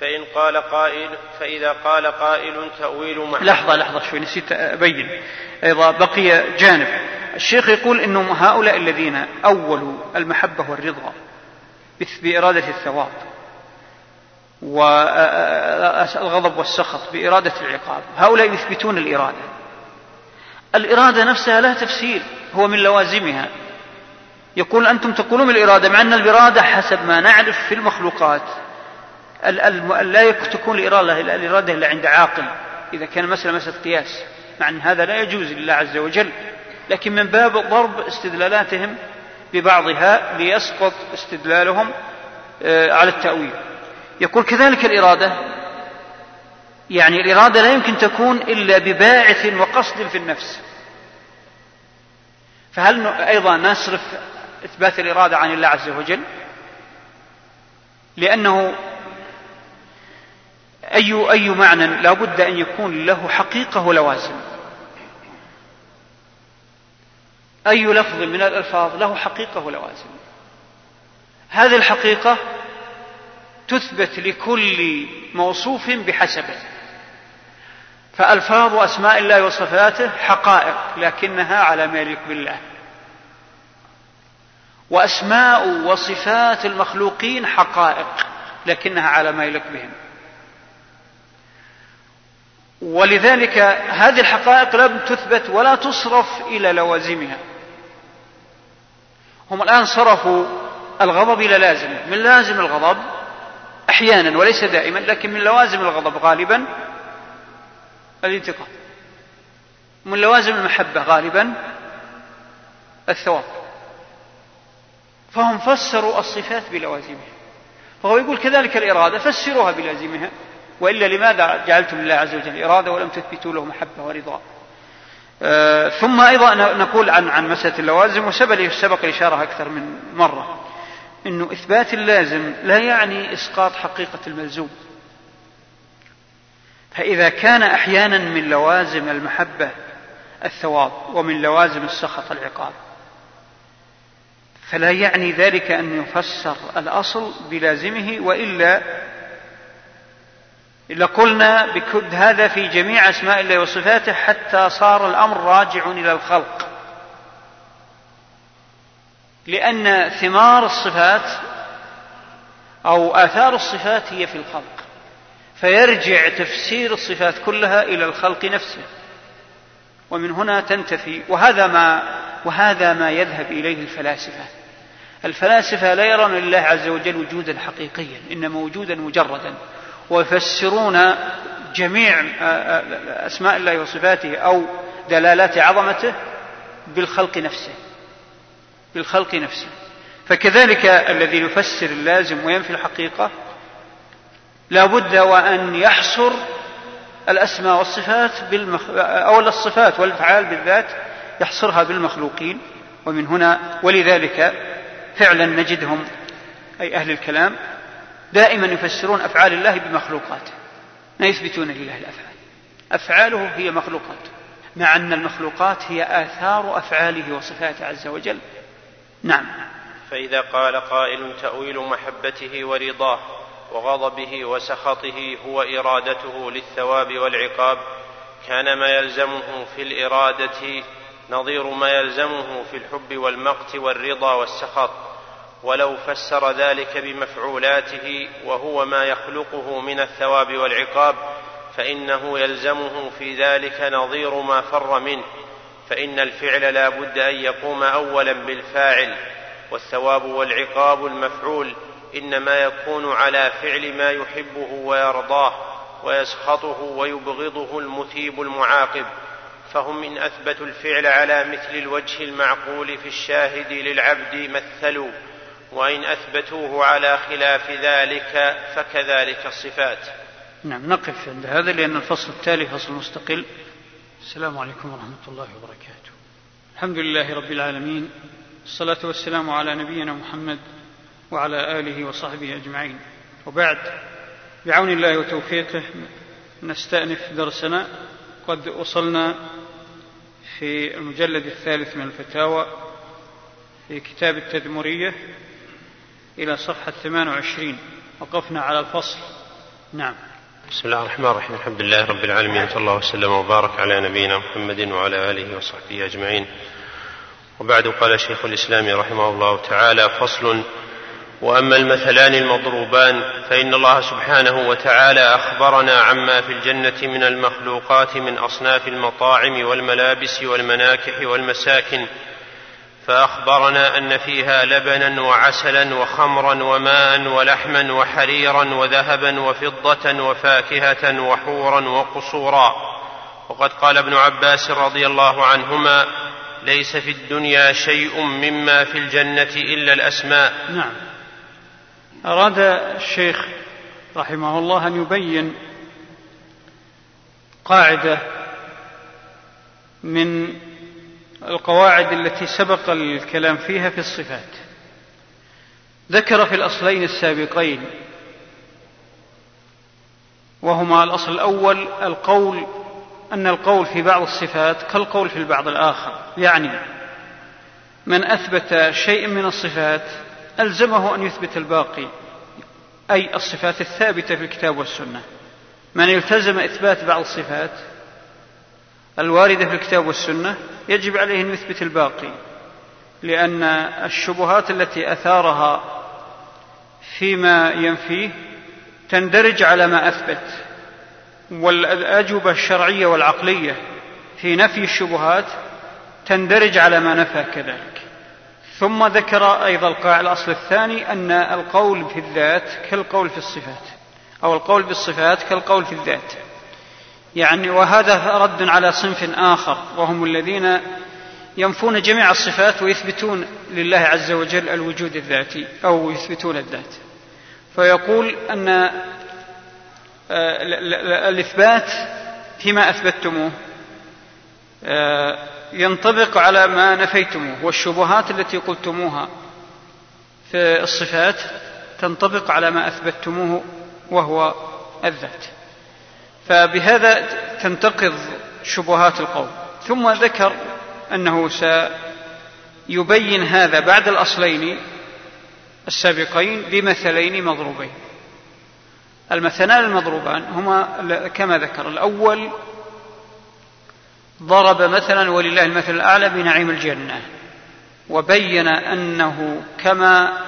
فإن قال قائل فإذا قال قائل تأويل محمد لحظة لحظة شوي نسيت أبين. أيضا بقي جانب. الشيخ يقول أنهم هؤلاء الذين أولوا المحبة والرضا بإرادة الثواب والغضب والسخط بإرادة العقاب. هؤلاء يثبتون الإرادة. الإرادة نفسها لها تفسير هو من لوازمها. يقول أنتم تقولون بالإرادة مع أن الإرادة حسب ما نعرف في المخلوقات. لا تكون الإرادة الإرادة إلا عند عاقل. إذا كان مسألة مسألة قياس. مع أن هذا لا يجوز لله عز وجل. لكن من باب ضرب استدلالاتهم ببعضها ليسقط استدلالهم آه، على التأويل. يقول كذلك الإرادة. يعني الإرادة لا يمكن تكون إلا بباعث وقصد في النفس. فهل أيضا نصرف إثبات الإرادة عن الله عز وجل؟ لأنه أي أي معنى لا بد أن يكون له حقيقة ولوازم. أي لفظ من الألفاظ له حقيقة ولوازم. هذه الحقيقة تثبت لكل موصوف بحسبه. فألفاظ أسماء الله وصفاته حقائق لكنها على ما يليق بالله. وأسماء وصفات المخلوقين حقائق لكنها على ما يليق بهم. ولذلك هذه الحقائق لم تثبت ولا تصرف إلى لوازمها. هم الآن صرفوا الغضب إلى لازم. من لازم الغضب أحيانا وليس دائما لكن من لوازم الغضب غالبا الانتقام. من لوازم المحبة غالبا الثواب. فهم فسروا الصفات بلوازمها. فهو يقول كذلك الإرادة فسروها بلازمها. وإلا لماذا جعلتم لله عز وجل إرادة ولم تثبتوا له محبة ورضا؟ آه ثم أيضا نقول عن عن مسألة اللوازم وسبق سبق الإشارة أكثر من مرة. أنه إثبات اللازم لا يعني إسقاط حقيقة الملزوم. فإذا كان أحيانا من لوازم المحبة الثواب ومن لوازم السخط العقاب. فلا يعني ذلك أن يفسر الأصل بلازمه وإلا لقلنا هذا في جميع أسماء الله وصفاته حتى صار الأمر راجع إلى الخلق. لأن ثمار الصفات أو آثار الصفات هي في الخلق. فيرجع تفسير الصفات كلها إلى الخلق نفسه. ومن هنا تنتفي. وهذا ما وهذا ما يذهب إليه الفلاسفة. الفلاسفة لا يرون لله عز وجل وجودا حقيقيا إنما وجودا مجردا. ويفسرون جميع أسماء الله وصفاته أو دلالات عظمته بالخلق نفسه. بالخلق نفسه. فكذلك الذي يفسر اللازم وينفي الحقيقة لا بد وأن يحصر الأسماء والصفات بالمخ... أو الصفات والأفعال بالذات يحصرها بالمخلوقين. ومن هنا ولذلك فعلا نجدهم أي أهل الكلام دائما يفسرون أفعال الله بمخلوقاته. ما يثبتون لله الأفعال. أفعاله هي مخلوقات. مع أن المخلوقات هي آثار أفعاله وصفاته عز وجل. نعم. فإذا قال قائل تأويل محبته ورضاه وغضبه وسخطه هو إرادته للثواب والعقاب كان ما يلزمه في الإرادة نظير ما يلزمه في الحب والمقت والرضا والسخط. ولو فسر ذلك بمفعولاته وهو ما يخلقه من الثواب والعقاب فإنه يلزمه في ذلك نظير ما فر منه فإن الفعل لا بد أن يقوم اولا بالفاعل والثواب والعقاب المفعول إنما يكون على فعل ما يحبه ويرضاه ويسخطه ويبغضه المثيب المعاقب فهم إن أثبتوا الفعل على مثل الوجه المعقول في الشاهد للعبد مثلوا. وإن أثبتوه على خلاف ذلك فكذلك الصفات. نعم نقف عند هذا لأن الفصل التالي فصل مستقل. السلام عليكم ورحمة الله وبركاته. الحمد لله رب العالمين الصلاة والسلام على نبينا محمد وعلى آله وصحبه أجمعين. وبعد بعون الله وتوفيقه نستأنف درسنا. قد وصلنا في المجلد الثالث من الفتاوى في كتاب التدمرية. إلى صفحة 28 وقفنا على الفصل. نعم. بسم الله الرحمن الرحيم. الحمد لله رب العالمين. صلى الله وسلم وبارك على نبينا محمد وعلى آله وصحبه أجمعين. وبعد قال شيخ الإسلام رحمه الله تعالى فصل وأما المثلان المضروبان فإن الله سبحانه وتعالى أخبرنا عما في الجنة من المخلوقات من أصناف المطاعم والملابس والمناكح والمساكن فأخبرنا أن فيها لبنا وعسلا وخمرا وماء ولحما وحريرا وذهبا وفضة وفاكهة وحورا وقصورا. وقد قال ابن عباس رضي الله عنهما ليس في الدنيا شيء مما في الجنة إلا الأسماء. نعم. أراد الشيخ رحمه الله أن يبين قاعدة من القواعد التي سبق الكلام فيها في الصفات. ذكر في الأصلين السابقين وهما الأصل الأول القول أن القول في بعض الصفات كالقول في البعض الآخر. يعني من أثبت شيء من الصفات ألزمه أن يثبت الباقي أي الصفات الثابتة في الكتاب والسنة. من التزم إثبات بعض الصفات الواردة في الكتاب والسنة يجب عليه أن يثبت الباقي لأن الشبهات التي أثارها فيما ينفيه تندرج على ما أثبت والأجوبة الشرعية والعقلية في نفي الشبهات تندرج على ما نفى كذلك. ثم ذكر أيضا القاعدة الأصل الثاني أن القول في الذات كالقول في الصفات أو القول بالصفات كالقول في الذات. يعني وهذا رد على صنف آخر وهم الذين ينفون جميع الصفات ويثبتون لله عز وجل الوجود الذاتي أو يثبتون الذات. فيقول أن آه، الإثبات فيما أثبتموه آه، ينطبق على ما نفيتموه والشبهات التي قلتموها في الصفات تنطبق على ما أثبتتموه وهو الذات. فبهذا تنتقض شبهات القول ثم ذكر أنه سيبين هذا بعد الأصلين السابقين بمثلين مضروبين. المثلان المضروبان هما كما ذكر الأول ضرب مثلا ولله المثل الأعلى بنعيم الجنة وبين أنه كما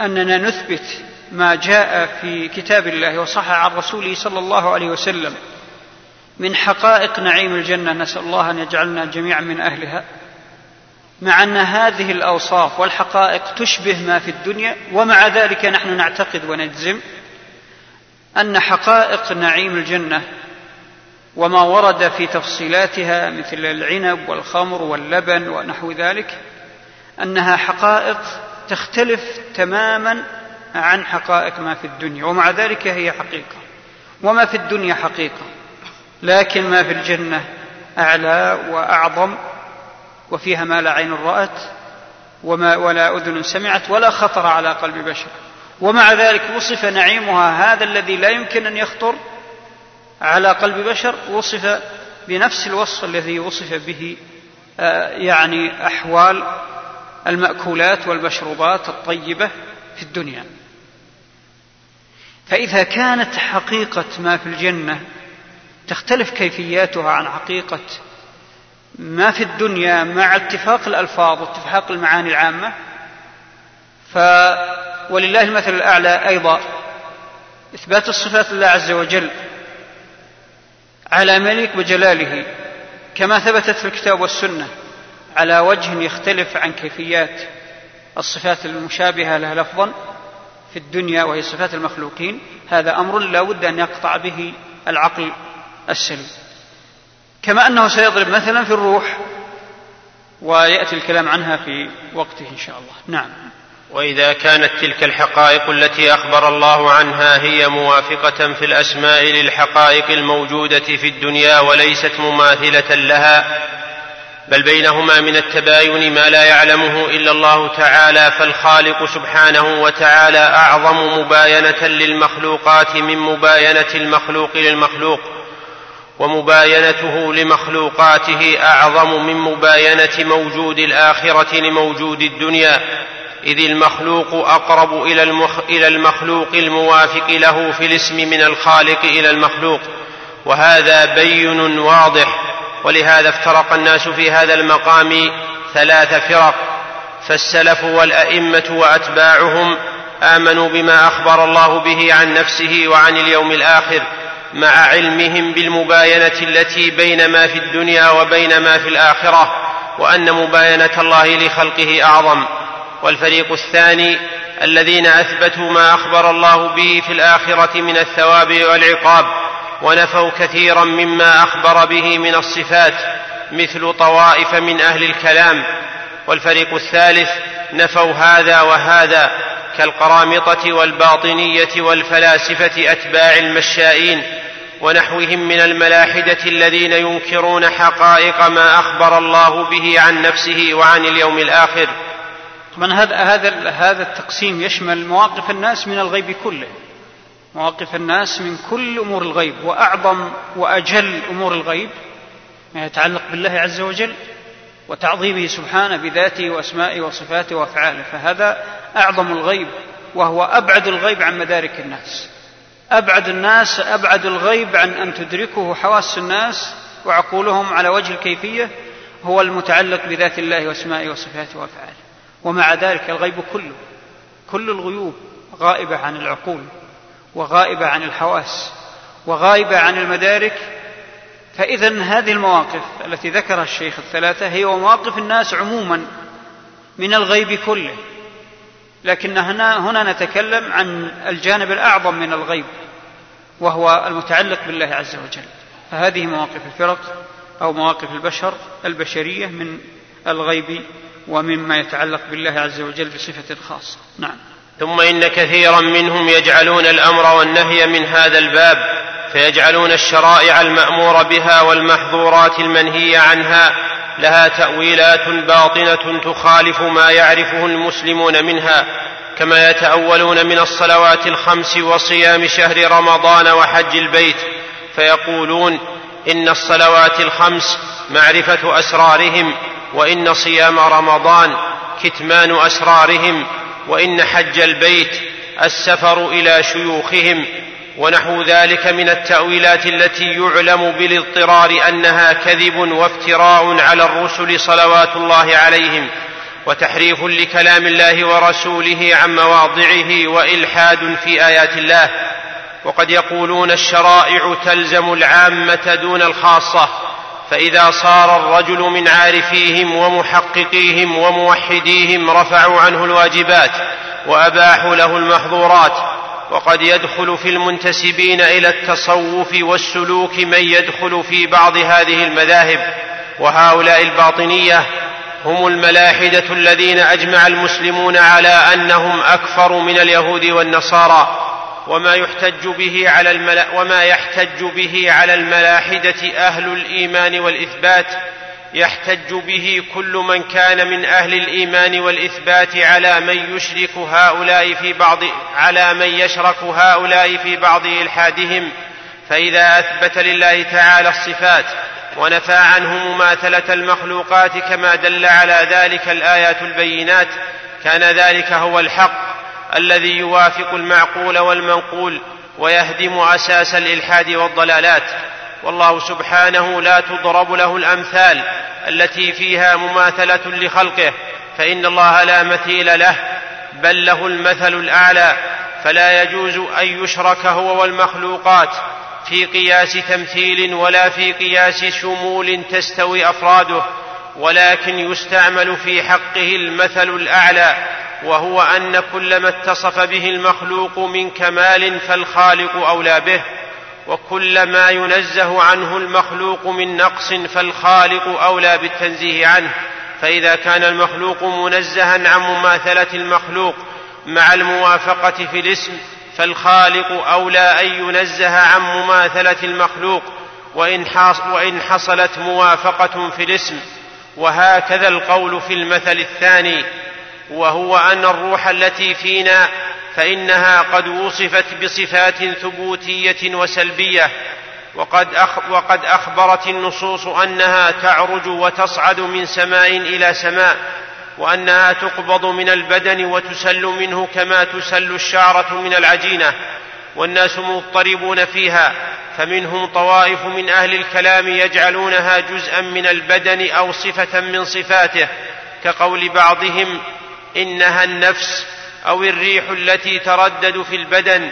أننا نثبت ما جاء في كتاب الله وصح عن رسوله صلى الله عليه وسلم. من حقائق نعيم الجنة نسأل الله أن يجعلنا جميعا من أهلها. مع أن هذه الأوصاف والحقائق تشبه ما في الدنيا ومع ذلك نحن نعتقد ونجزم أن حقائق نعيم الجنة وما ورد في تفصيلاتها مثل العنب والخمر واللبن ونحو ذلك أنها حقائق تختلف تماما عن حقائق ما في الدنيا ومع ذلك هي حقيقة. وما في الدنيا حقيقة لكن ما في الجنة أعلى وأعظم وفيها ما لا عين رأت وما ولا أذن سمعت ولا خطر على قلب بشر. ومع ذلك وصف نعيمها هذا الذي لا يمكن أن يخطر على قلب بشر وصف بنفس الوصف الذي وصف به آه، يعني أحوال المأكولات والمشروبات الطيبة في الدنيا. فإذا كانت حقيقة ما في الجنة تختلف كيفياتها عن حقيقة ما في الدنيا مع اتفاق الألفاظ واتفاق المعاني العامة. ف ولله المثل الأعلى أيضا إثبات الصفات لله عز وجل على ملك وجلاله كما ثبتت في الكتاب والسنة على وجه يختلف عن كيفيات الصفات المشابهة لها لفظا. في الدنيا وهي صفات المخلوقين هذا أمر لا بد أن يقطع به العقل السليم. كما أنه سيضرب مثلا في الروح ويأتي الكلام عنها في وقته إن شاء الله. نعم. وإذا كانت تلك الحقائق التي أخبر الله عنها هي موافقة في الأسماء للحقائق الموجودة في الدنيا وليست مماثلة لها بل بينهما من التباين ما لا يعلمه إلا الله تعالى فالخالق سبحانه وتعالى أعظم مباينة للمخلوقات من مباينة المخلوق للمخلوق ومباينته لمخلوقاته أعظم من مباينة موجود الآخرة لموجود الدنيا إذ المخلوق المخ إلى المخلوق الموافق له في الاسم من الخالق إلى المخلوق وهذا بين واضح ولهذا افترق الناس في هذا المقام ثلاث فرق فالسلف والأئمة وأتباعهم آمنوا بما أخبر الله به عن نفسه وعن اليوم الآخر مع علمهم بالمباينة التي بين ما في الدنيا وبين ما في الآخرة وأن مباينة الله لخلقه أعظم. والفريق الثاني الذين أثبتوا ما أخبر الله به في الآخرة من الثواب والعقاب ونفوا كثيرا مما أخبر به من الصفات مثل طوائف من أهل الكلام. والفريق الثالث نفوا هذا وهذا كالقرامطة والباطنية والفلاسفة أتباع المشائين ونحوهم من الملاحدة الذين ينكرون حقائق ما أخبر الله به عن نفسه وعن اليوم الآخر. طبعا هذا هذا هذا التقسيم يشمل مواقف الناس من الغيب كله. مواقف الناس من كل أمور الغيب وأعظم وأجل أمور الغيب ما يتعلق بالله عز وجل وتعظيمه سبحانه بذاته وأسمائه وصفاته وأفعاله. فهذا أعظم الغيب وهو أبعد الغيب عن مدارك الناس. أبعد الناس أبعد الغيب عن أن تدركه حواس الناس وعقولهم على وجه الكيفية هو المتعلق بذات الله وأسمائه وصفاته وأفعاله. ومع ذلك الغيب كله كل الغيوب غائبة عن العقول. وغائبة عن الحواس وغائبة عن المدارك. فاذا هذه المواقف التي ذكرها الشيخ الثلاثة هي مواقف الناس عموما من الغيب كله. لكن هنا هنا نتكلم عن الجانب الأعظم من الغيب وهو المتعلق بالله عز وجل. فهذه مواقف الفرق أو مواقف البشر البشرية من الغيب ومما يتعلق بالله عز وجل بصفة خاصة. نعم. ثم إن كثيرا منهم يجعلون الأمر والنهي من هذا الباب فيجعلون الشرائع المأمور بها والمحظورات المنهي عنها لها تأويلات باطنة تخالف ما يعرفه المسلمون منها كما يتأولون من الصلوات الخمس وصيام شهر رمضان وحج البيت فيقولون إن الصلوات الخمس معرفة أسرارهم وإن صيام رمضان كتمان أسرارهم وإن حج البيت السفر إلى شيوخهم ونحو ذلك من التأويلات التي يعلم بالاضطرار أنها كذب وافتراء على الرسل صلوات الله عليهم وتحريف لكلام الله ورسوله عن مواضعه وإلحاد في آيات الله. وقد يقولون الشرائع تلزم العامة دون الخاصة. فإذا صار الرجل من عارفيهم ومحققيهم وموحديهم رفعوا عنه الواجبات وأباحوا له المحظورات وقد يدخل في المنتسبين إلى التصوف والسلوك من يدخل في بعض هذه المذاهب وهؤلاء الباطنية هم الملاحدة الذين أجمع المسلمون على أنهم أكفر من اليهود والنصارى. وما يحتج به على الملا وما يحتج به على الملاحدة أهل الإيمان والإثبات يحتج به كل من كان من أهل الإيمان والإثبات على من يشرك هؤلاء في بعض على من يشرك هؤلاء في بعض إلحادهم. فإذا أثبت لله تعالى الصفات ونفى عنه مماثلة المخلوقات كما دل على ذلك الآيات البينات كان ذلك هو الحق. الذي يوافق المعقول والمنقول ويهدم أساس الإلحاد والضلالات. والله سبحانه لا تضرب له الأمثال التي فيها مماثلة لخلقه فإن الله لا مثيل له بل له المثل الأعلى. فلا يجوز أن يشرك هو والمخلوقات في قياس تمثيل ولا في قياس شمول تستوي أفراده ولكن يستعمل في حقه المثل الأعلى. وهو أن كل ما اتصف به المخلوق من كمال فالخالق أولى به وكل ما ينزه عنه المخلوق من نقص فالخالق أولى بالتنزيه عنه. فإذا كان المخلوق منزها عن مماثلة المخلوق مع الموافقة في الاسم فالخالق أولى أن ينزه عن مماثلة المخلوق وإن حصلت موافقة في الاسم. وهكذا القول في المثل الثاني. وهو أن الروح التي فينا فإنها قد وصفت بصفات ثبوتية وسلبية وقد, أخ وقد أخبرت النصوص أنها تعرج وتصعد من سماء إلى سماء وأنها تقبض من البدن وتسل منه كما تسل الشعرة من العجينة والناس مضطربون فيها فمنهم طوائف من أهل الكلام يجعلونها جزءا من البدن أو صفة من صفاته كقول بعضهم إنها النفس أو الريح التي تردد في البدن.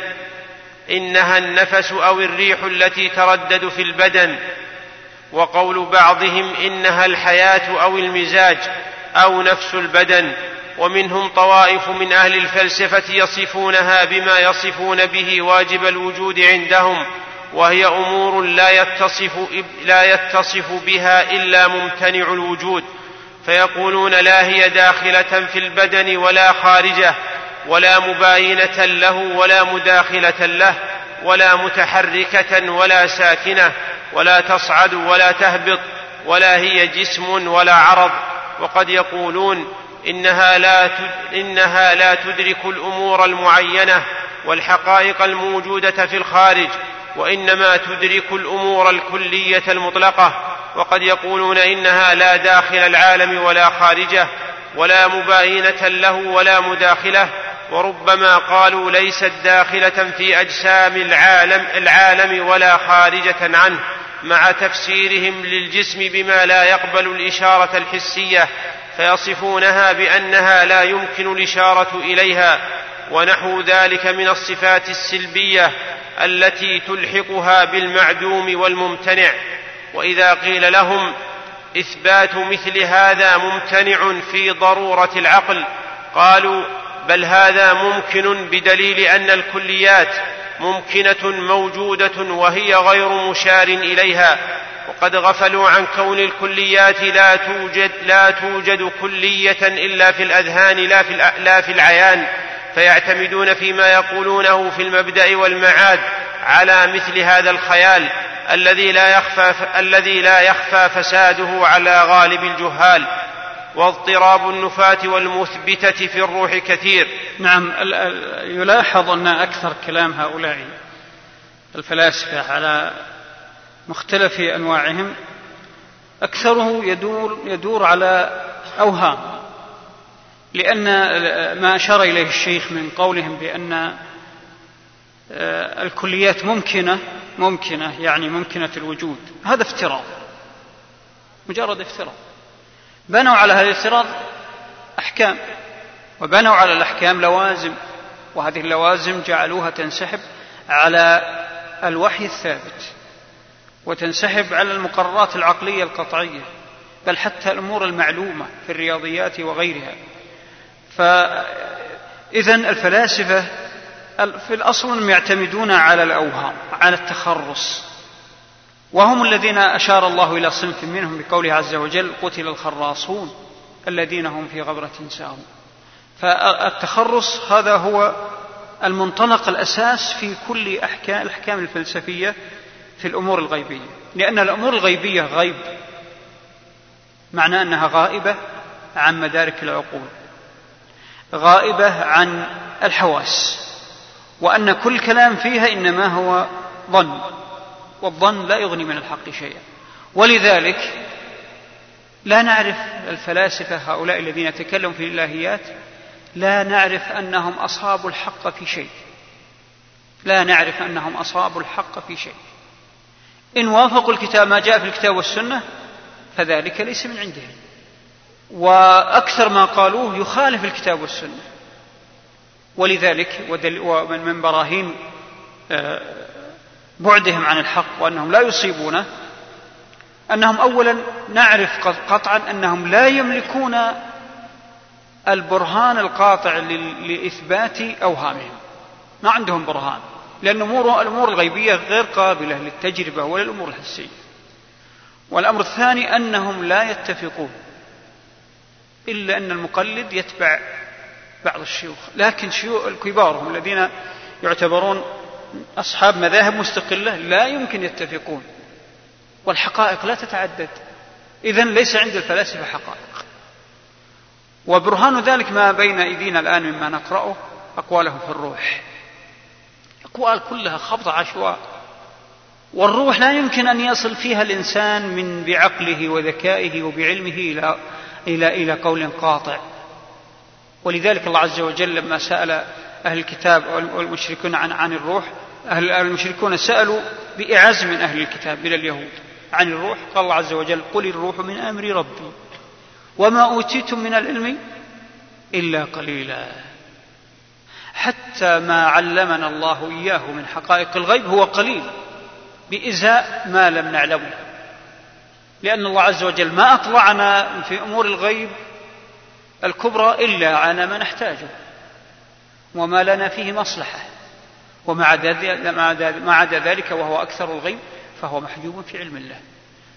إنها النفس أو الريح التي تردد في البدن. وقول بعضهم إنها الحياة أو المزاج أو نفس البدن. ومنهم طوائف من أهل الفلسفة يصفونها بما يصفون به واجب الوجود عندهم. وهي أمور لا يتصف, لا يتصف بها إلا ممتنع الوجود. فيقولون لا هي داخلة في البدن ولا خارجة ولا مباينة له ولا مداخلة له ولا متحركة ولا ساكنة ولا تصعد ولا تهبط ولا هي جسم ولا عرض. وقد يقولون إنها لا, إنها لا تدرك الأمور المعينة والحقائق الموجودة في الخارج وإنما تدرك الأمور الكلية المطلقة. وقد يقولون إنها لا داخل العالم ولا خارجه ولا مباينة له ولا مداخلة وربما قالوا ليست داخلة في أجسام العالم العالم ولا خارجة عنه مع تفسيرهم للجسم بما لا يقبل الإشارة الحسية فيصفونها بأنها لا يمكن الإشارة إليها ونحو ذلك من الصفات السلبية التي تلحقها بالمعدوم والممتنع. وإذا قيل لهم إثبات مثل هذا ممتنع في ضرورة العقل قالوا بل هذا ممكن بدليل أن الكليات ممكنة موجودة وهي غير مشار إليها وقد غفلوا عن كون الكليات لا توجد لا توجد كلية إلا في الأذهان لا في لا في العيان فيعتمدون فيما يقولونه في المبدأ والمعاد على مثل هذا الخيال الذي لا يخفى الذي لا يخفى فساده على غالب الجهال واضطراب النفاة والمثبتة في الروح كثير. نعم يلاحظ أن أكثر كلام هؤلاء الفلاسفة على مختلف أنواعهم أكثره يدور, يدور على أوهام لأن ما أشار إليه الشيخ من قولهم آه، الكليات ممكنة ممكنة يعني ممكنة الوجود. هذا افتراض. مجرد افتراض. بنوا على هذا الافتراض أحكام. وبنوا على الأحكام لوازم. وهذه اللوازم جعلوها تنسحب على الوحي الثابت. وتنسحب على المقررات العقلية القطعية. بل حتى الأمور المعلومة في الرياضيات وغيرها. فإذا الفلاسفة في الأصل يعتمدون على الأوهام على التخرص. وهم الذين أشار الله إلى صنف منهم بقوله عز وجل قتل الخراصون الذين هم في غبرة ساهون فالتخرص هذا هو المنطلق الأساس في كل أحكام الأحكام الفلسفية في الأمور الغيبية. لأن الأمور الغيبية غيب معناه أنها غائبة عن مدارك العقول غائبة عن الحواس. وأن كل كلام فيها إنما هو ظن والظن لا يغني من الحق شيئا. ولذلك لا نعرف الفلاسفة هؤلاء الذين تكلموا في الإلهيات لا نعرف أنهم أصحاب الحق في شيء. لا نعرف أنهم أصحاب الحق في شيء. إن وافقوا الكتاب ما جاء في الكتاب والسنة فذلك ليس من عندهم. وأكثر ما قالوه يخالف الكتاب والسنة. ولذلك ومن من براهين آه، بعدهم عن الحق وأنهم لا يصيبونه أنهم أولا نعرف قطعا أنهم لا يملكون البرهان القاطع لإثبات أوهامهم. ما عندهم برهان لأن أمور الأمور الغيبية غير قابلة للتجربة ولا الأمور الحسية. والأمر الثاني أنهم لا يتفقون إلا أن المقلد يتبع بعض الشيوخ. لكن شيوخ كبارهم الذين يعتبرون أصحاب مذاهب مستقلة لا يمكن يتفقون. والحقائق لا تتعدد. إذا ليس عند الفلاسفة حقائق. وبرهان ذلك ما بين أيدينا الآن مما نقرأه أقواله في الروح. أقوال كلها خبط عشواء. والروح لا يمكن أن يصل فيها الإنسان من بعقله وذكائه وبعلمه إلى إلى إلى قول قاطع. ولذلك الله عز وجل لما سأل أهل الكتاب والمشركون عن عن الروح أهل المشركون سألوا بإعز من أهل الكتاب من اليهود عن الروح. قال الله عز وجل قل الروح من أمر ربي وما أوتيتم من العلم إلا قليلا. حتى ما علمنا الله إياه من حقائق الغيب هو قليل بإزاء ما لم نعلمه لأن الله عز وجل ما أطلعنا في أمور الغيب الكبرى إلا على ما نحتاجه وما لنا فيه مصلحة وما عدا ذلك وهو أكثر الغيب فهو محجوب في علم الله.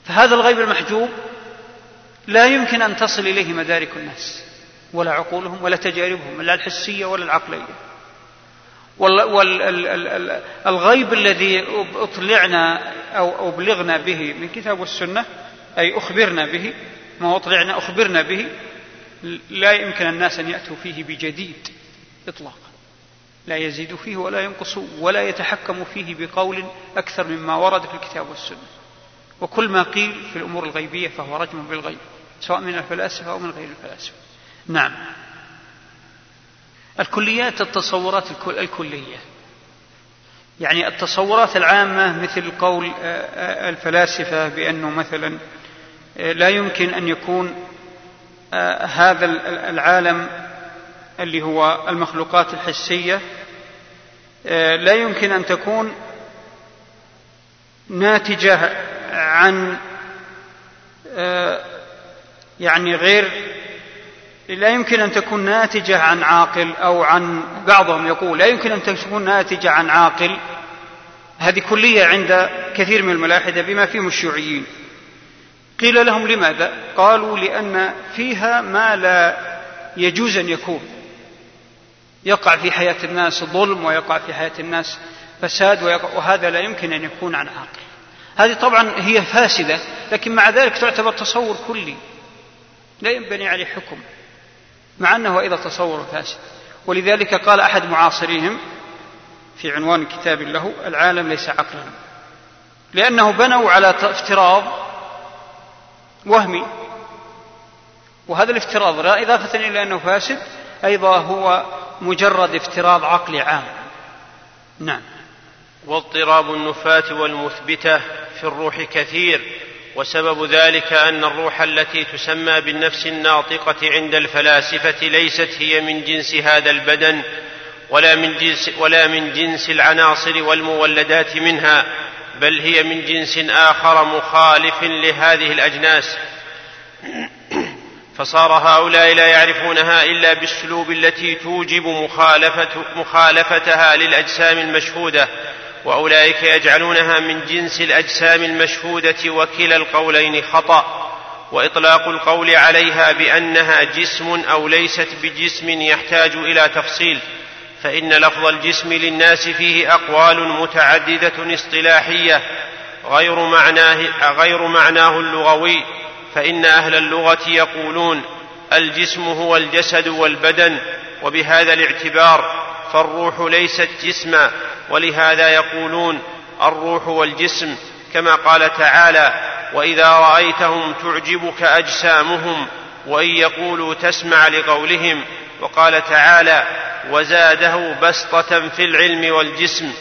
فهذا الغيب المحجوب لا يمكن أن تصل إليه مدارك الناس ولا عقولهم ولا تجاربهم لا الحسية ولا العقلية. والغيب الذي أطلعنا أو أبلغنا به من كتاب والسنة أي أخبرنا به ما أطلعنا أخبرنا به لا يمكن الناس أن يأتوا فيه بجديد إطلاقا. لا يزيد فيه ولا ينقص ولا يتحكم فيه بقول أكثر مما ورد في الكتاب والسنة. وكل ما قيل في الأمور الغيبية فهو رجم بالغيب سواء من الفلاسفة أو من غير الفلاسفة. نعم. الكليات التصورات الكلية. يعني التصورات العامة مثل قول آه، آه، الفلاسفة بأنه مثلا آه، لا يمكن أن يكون هذا العالم اللي هو المخلوقات الحسية لا يمكن أن تكون ناتجة عن يعني غير لا يمكن أن تكون ناتجة عن عاقل أو عن بعضهم يقول لا يمكن أن تكون ناتجة عن عاقل. هذه كلية عند كثير من الملاحدة بما فيهم الشيوعيين. قيل لهم لماذا؟ قالوا لأن فيها ما لا يجوز أن يكون. يقع في حياة الناس ظلم ويقع في حياة الناس فساد وهذا لا يمكن أن يكون عن عاقل هذه طبعا هي فاسدة لكن مع ذلك تعتبر تصور كلي. لا ينبني عليه حكم مع أنه أيضا تصور فاسد. ولذلك قال أحد معاصريهم في عنوان كتاب له العالم ليس عقلا. لأنه بنوا على افتراض وهمي. وهذا الافتراض لا إضافة إلى أنه فاسد أيضا هو مجرد افتراض عقلي عام. نعم. واضطراب النفاة والمثبتة في الروح كثير وسبب ذلك أن الروح التي تسمى بالنفس الناطقة عند الفلاسفة ليست هي من جنس هذا البدن ولا من جنس ولا من جنس العناصر والمولدات منها بل هي من جنس آخر مخالف لهذه الأجناس. <clears throat> فصار هؤلاء لا يعرفونها إلا بالسلوب التي توجب مخالفة مخالفتها للأجسام المشهودة وأولئك يجعلونها من جنس الأجسام المشهودة وكلا القولين خطأ وإطلاق القول عليها بأنها جسم أو ليست بجسم يحتاج إلى تفصيل. فإن لفظ الجسم للناس فيه أقوال متعددة اصطلاحية غير معناه غير معناه اللغوي فإن أهل اللغة يقولون الجسم هو الجسد والبدن وبهذا الاعتبار فالروح ليست جسما ولهذا يقولون الروح والجسم كما قال تعالى وإذا رأيتهم تعجبك أجسامهم وإن يقولوا تسمع لقولهم وقال تعالى وزاده بسطة في العلم والجسم.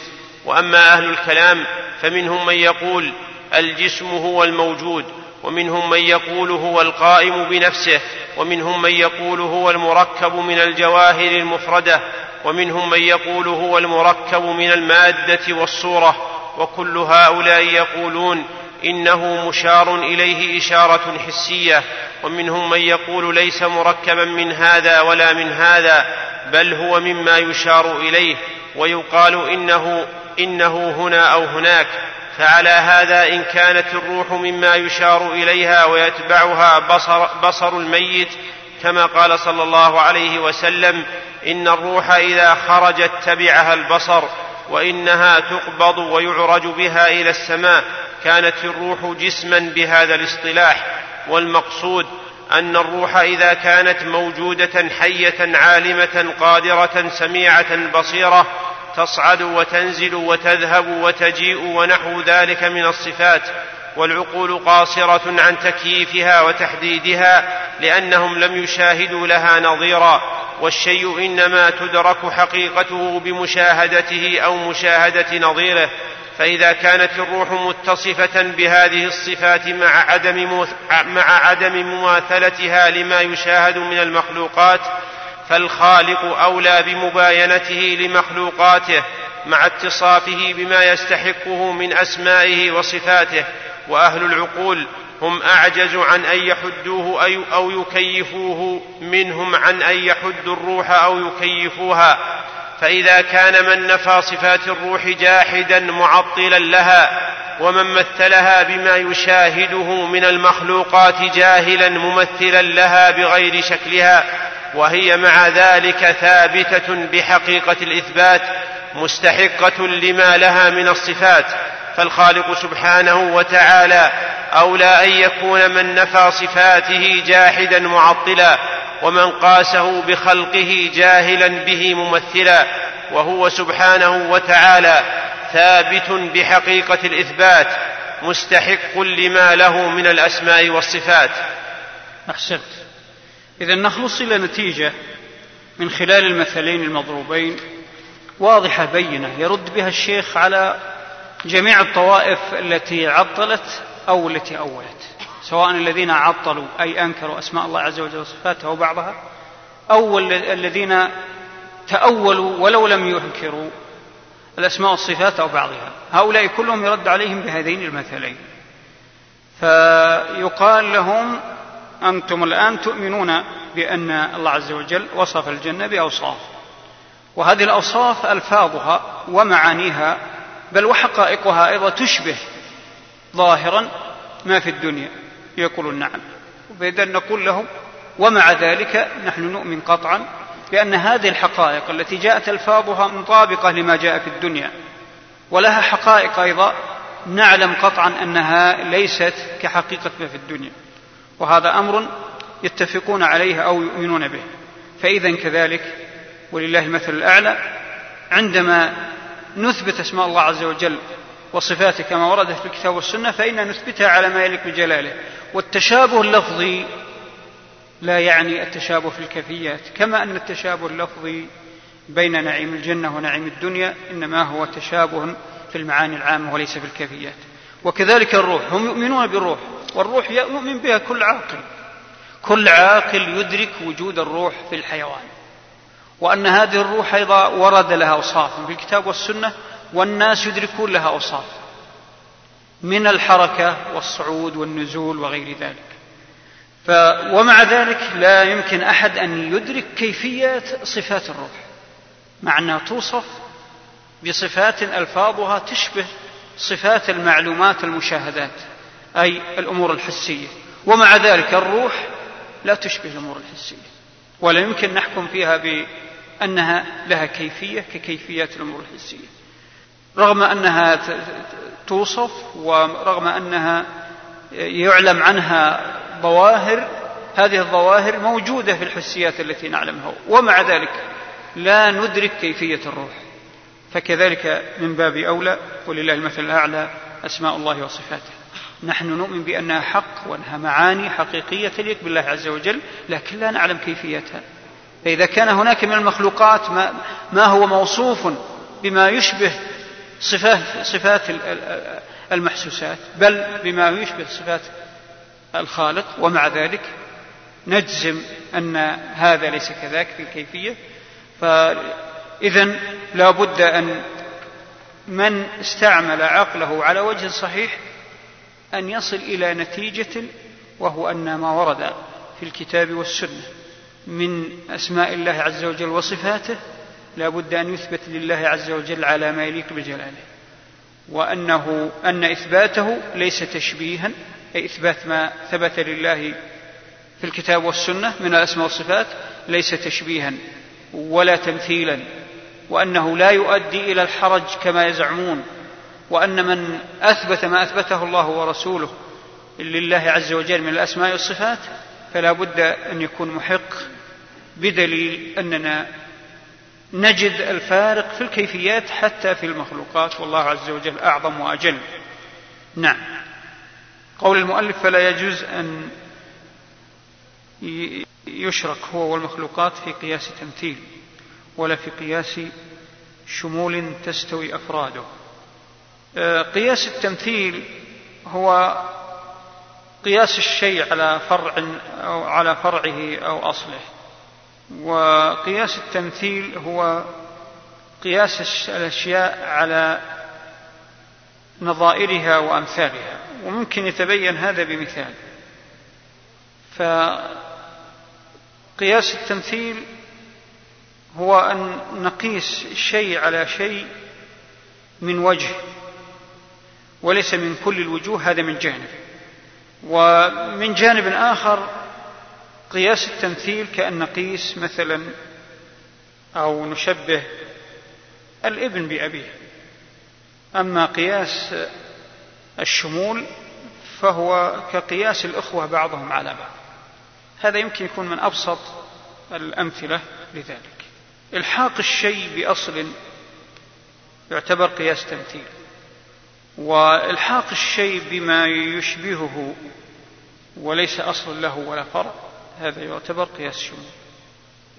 وأما أهل الكلام فمنهم من يقول الجسم هو الموجود. ومنهم من يقول هو القائم بنفسه. ومنهم من يقول هو المركب من الجواهر المفردة. ومنهم من يقول هو المركب من المادة والصورة. وكل هؤلاء يقولون إنه مشار إليه إشارة حسية ومنهم من يقول ليس مركبا من هذا ولا من هذا بل هو مما يشار إليه ويقال إنه إنه هنا أو هناك. فعلى هذا إن كانت الروح مما يشار إليها ويتبعها بصر, بصر الميت كما قال صلى الله عليه وسلم إن الروح إذا خرجت تبعها البصر وإنها تقبض ويعرج بها إلى السماء. كانت الروح جسما بهذا الاصطلاح والمقصود أن الروح إذا كانت موجودة حية عالمة قادرة سميعة بصيرة تصعد وتنزل وتذهب وتجيء ونحو ذلك من الصفات والعقول قاصرة عن تكييفها وتحديدها لأنهم لم يشاهدوا لها نظيرا والشيء إنما تدرك حقيقته بمشاهدته أو مشاهدة نظيره. فإذا كانت الروح متصفة بهذه الصفات مع عدم مع عدم مماثلتها لما يشاهد من المخلوقات فالخالق أولى بمباينته لمخلوقاته مع اتصافه بما يستحقه من أسمائه وصفاته. وأهل العقول هم أعجز عن أن يحدوه أو يكيفوه منهم عن أن يحدوا الروح أو يكيفوها. فإذا كان من نفى صفات الروح جاحدا معطلا لها ومن مثلها بما يشاهده من المخلوقات جاهلا ممثلا لها بغير شكلها وهي مع ذلك ثابتة بحقيقة الإثبات مستحقة لما لها من الصفات. فالخالق سبحانه وتعالى أولى أن يكون من نفى صفاته جاحدا معطلا ومن قاسه بخلقه جاهلا به ممثلا وهو سبحانه وتعالى ثابت بحقيقة الإثبات مستحق لما له من الأسماء والصفات. أحسنت. إذا نخلص إلى نتيجة من خلال المثلين المضروبين. واضحة بينة يرد بها الشيخ على جميع الطوائف التي عطلت أو التي أولت. سواء الذين عطلوا أي أنكروا أسماء الله عز وجل وصفاته أو بعضها أو الذين تأولوا ولو لم ينكروا الأسماء والصفات أو بعضها. هؤلاء كلهم يرد عليهم بهذين المثلين فيقال لهم أنتم الآن تؤمنون بأن الله عز وجل وصف الجنة بأوصاف. وهذه الأوصاف ألفاظها ومعانيها بل وحقائقها أيضا تشبه ظاهرا ما في الدنيا. يقولون نعم. فإذا نقول لهم ومع ذلك نحن نؤمن قطعا بأن هذه الحقائق التي جاءت ألفاظها مطابقة لما جاء في الدنيا ولها حقائق أيضا نعلم قطعا أنها ليست كحقيقة ما في الدنيا وهذا أمر يتفقون عليه أو يؤمنون به. فإذا كذلك ولله المثل الأعلى عندما نثبت أسماء الله عز وجل وصفاته كما وردت في الكتاب والسنة فإن نثبتها على ما يليق بجلاله. والتشابه اللفظي لا يعني التشابه في الكيفيات كما أن التشابه اللفظي بين نعيم الجنة ونعيم الدنيا إنما هو تشابه في المعاني العامة وليس في الكيفيات. وكذلك الروح هم يؤمنون بالروح والروح يؤمن بها كل عاقل. كل عاقل يدرك وجود الروح في الحيوان. وأن هذه الروح أيضا ورد لها أوصاف في الكتاب والسنة والناس يدركون لها أوصاف من الحركة والصعود والنزول وغير ذلك. ف ومع ذلك لا يمكن أحد أن يدرك كيفية صفات الروح مع أنها توصف بصفات ألفاظها تشبه صفات المعلومات المشاهدات أي الأمور الحسية. ومع ذلك الروح لا تشبه الأمور الحسية. ولا يمكن نحكم فيها بأنها لها كيفية ككيفيات الأمور الحسية. رغم أنها توصف ورغم أنها يعلم عنها ظواهر هذه الظواهر موجودة في الحسيات التي نعلمها. ومع ذلك لا ندرك كيفية الروح. فكذلك من باب أولى ولله المثل الأعلى أسماء الله وصفاته. نحن نؤمن بأنها حق وأنها معاني حقيقية تليق بالله عز وجل لكن لا نعلم كيفيتها. فإذا كان هناك من المخلوقات ما, ما هو موصوف بما يشبه صفات صفات المحسوسات بل بما يشبه صفات الخالق ومع ذلك نجزم أن هذا ليس كذلك في الكيفية. فاذا لا بد أن من استعمل عقله على وجه صحيح أن يصل إلى نتيجة وهو أن ما ورد في الكتاب والسنة من أسماء الله عز وجل وصفاته لا بد أن يثبت لله عز وجل على ما يليق بجلاله وأنه أن إثباته ليس تشبيها أي إثبات ما ثبت لله في الكتاب والسنة من الأسماء والصفات ليس تشبيها ولا تمثيلا وأنه لا يؤدي إلى الحرج كما يزعمون وأن من أثبت ما أثبته الله ورسوله لله عز وجل من الأسماء والصفات فلا بد أن يكون محق بدليل أننا نجد الفارق في الكيفيات حتى في المخلوقات والله عز وجل أعظم وأجل. نعم. قول المؤلف فلا يجوز أن يشرك هو والمخلوقات في قياس تمثيل ولا في قياس شمول تستوي أفراده. آه، قياس التمثيل هو قياس الشيء على فرع أو على فرعه أو أصله. وقياس التمثيل هو قياس الأشياء على نظائرها وأمثالها وممكن يتبين هذا بمثال. فقياس التمثيل هو أن نقيس شيء على شيء من وجه وليس من كل الوجوه هذا من جانب. ومن جانب آخر قياس التمثيل كأن نقيس مثلا أو نشبه الابن بأبيه. أما قياس الشمول فهو كقياس الأخوة بعضهم على بعض. هذا يمكن يكون من أبسط الأمثلة لذلك. إلحاق الشيء بأصل يعتبر قياس تمثيل. وإلحاق الشيء بما يشبهه وليس أصل له ولا فرع هذا يعتبر قياس شمول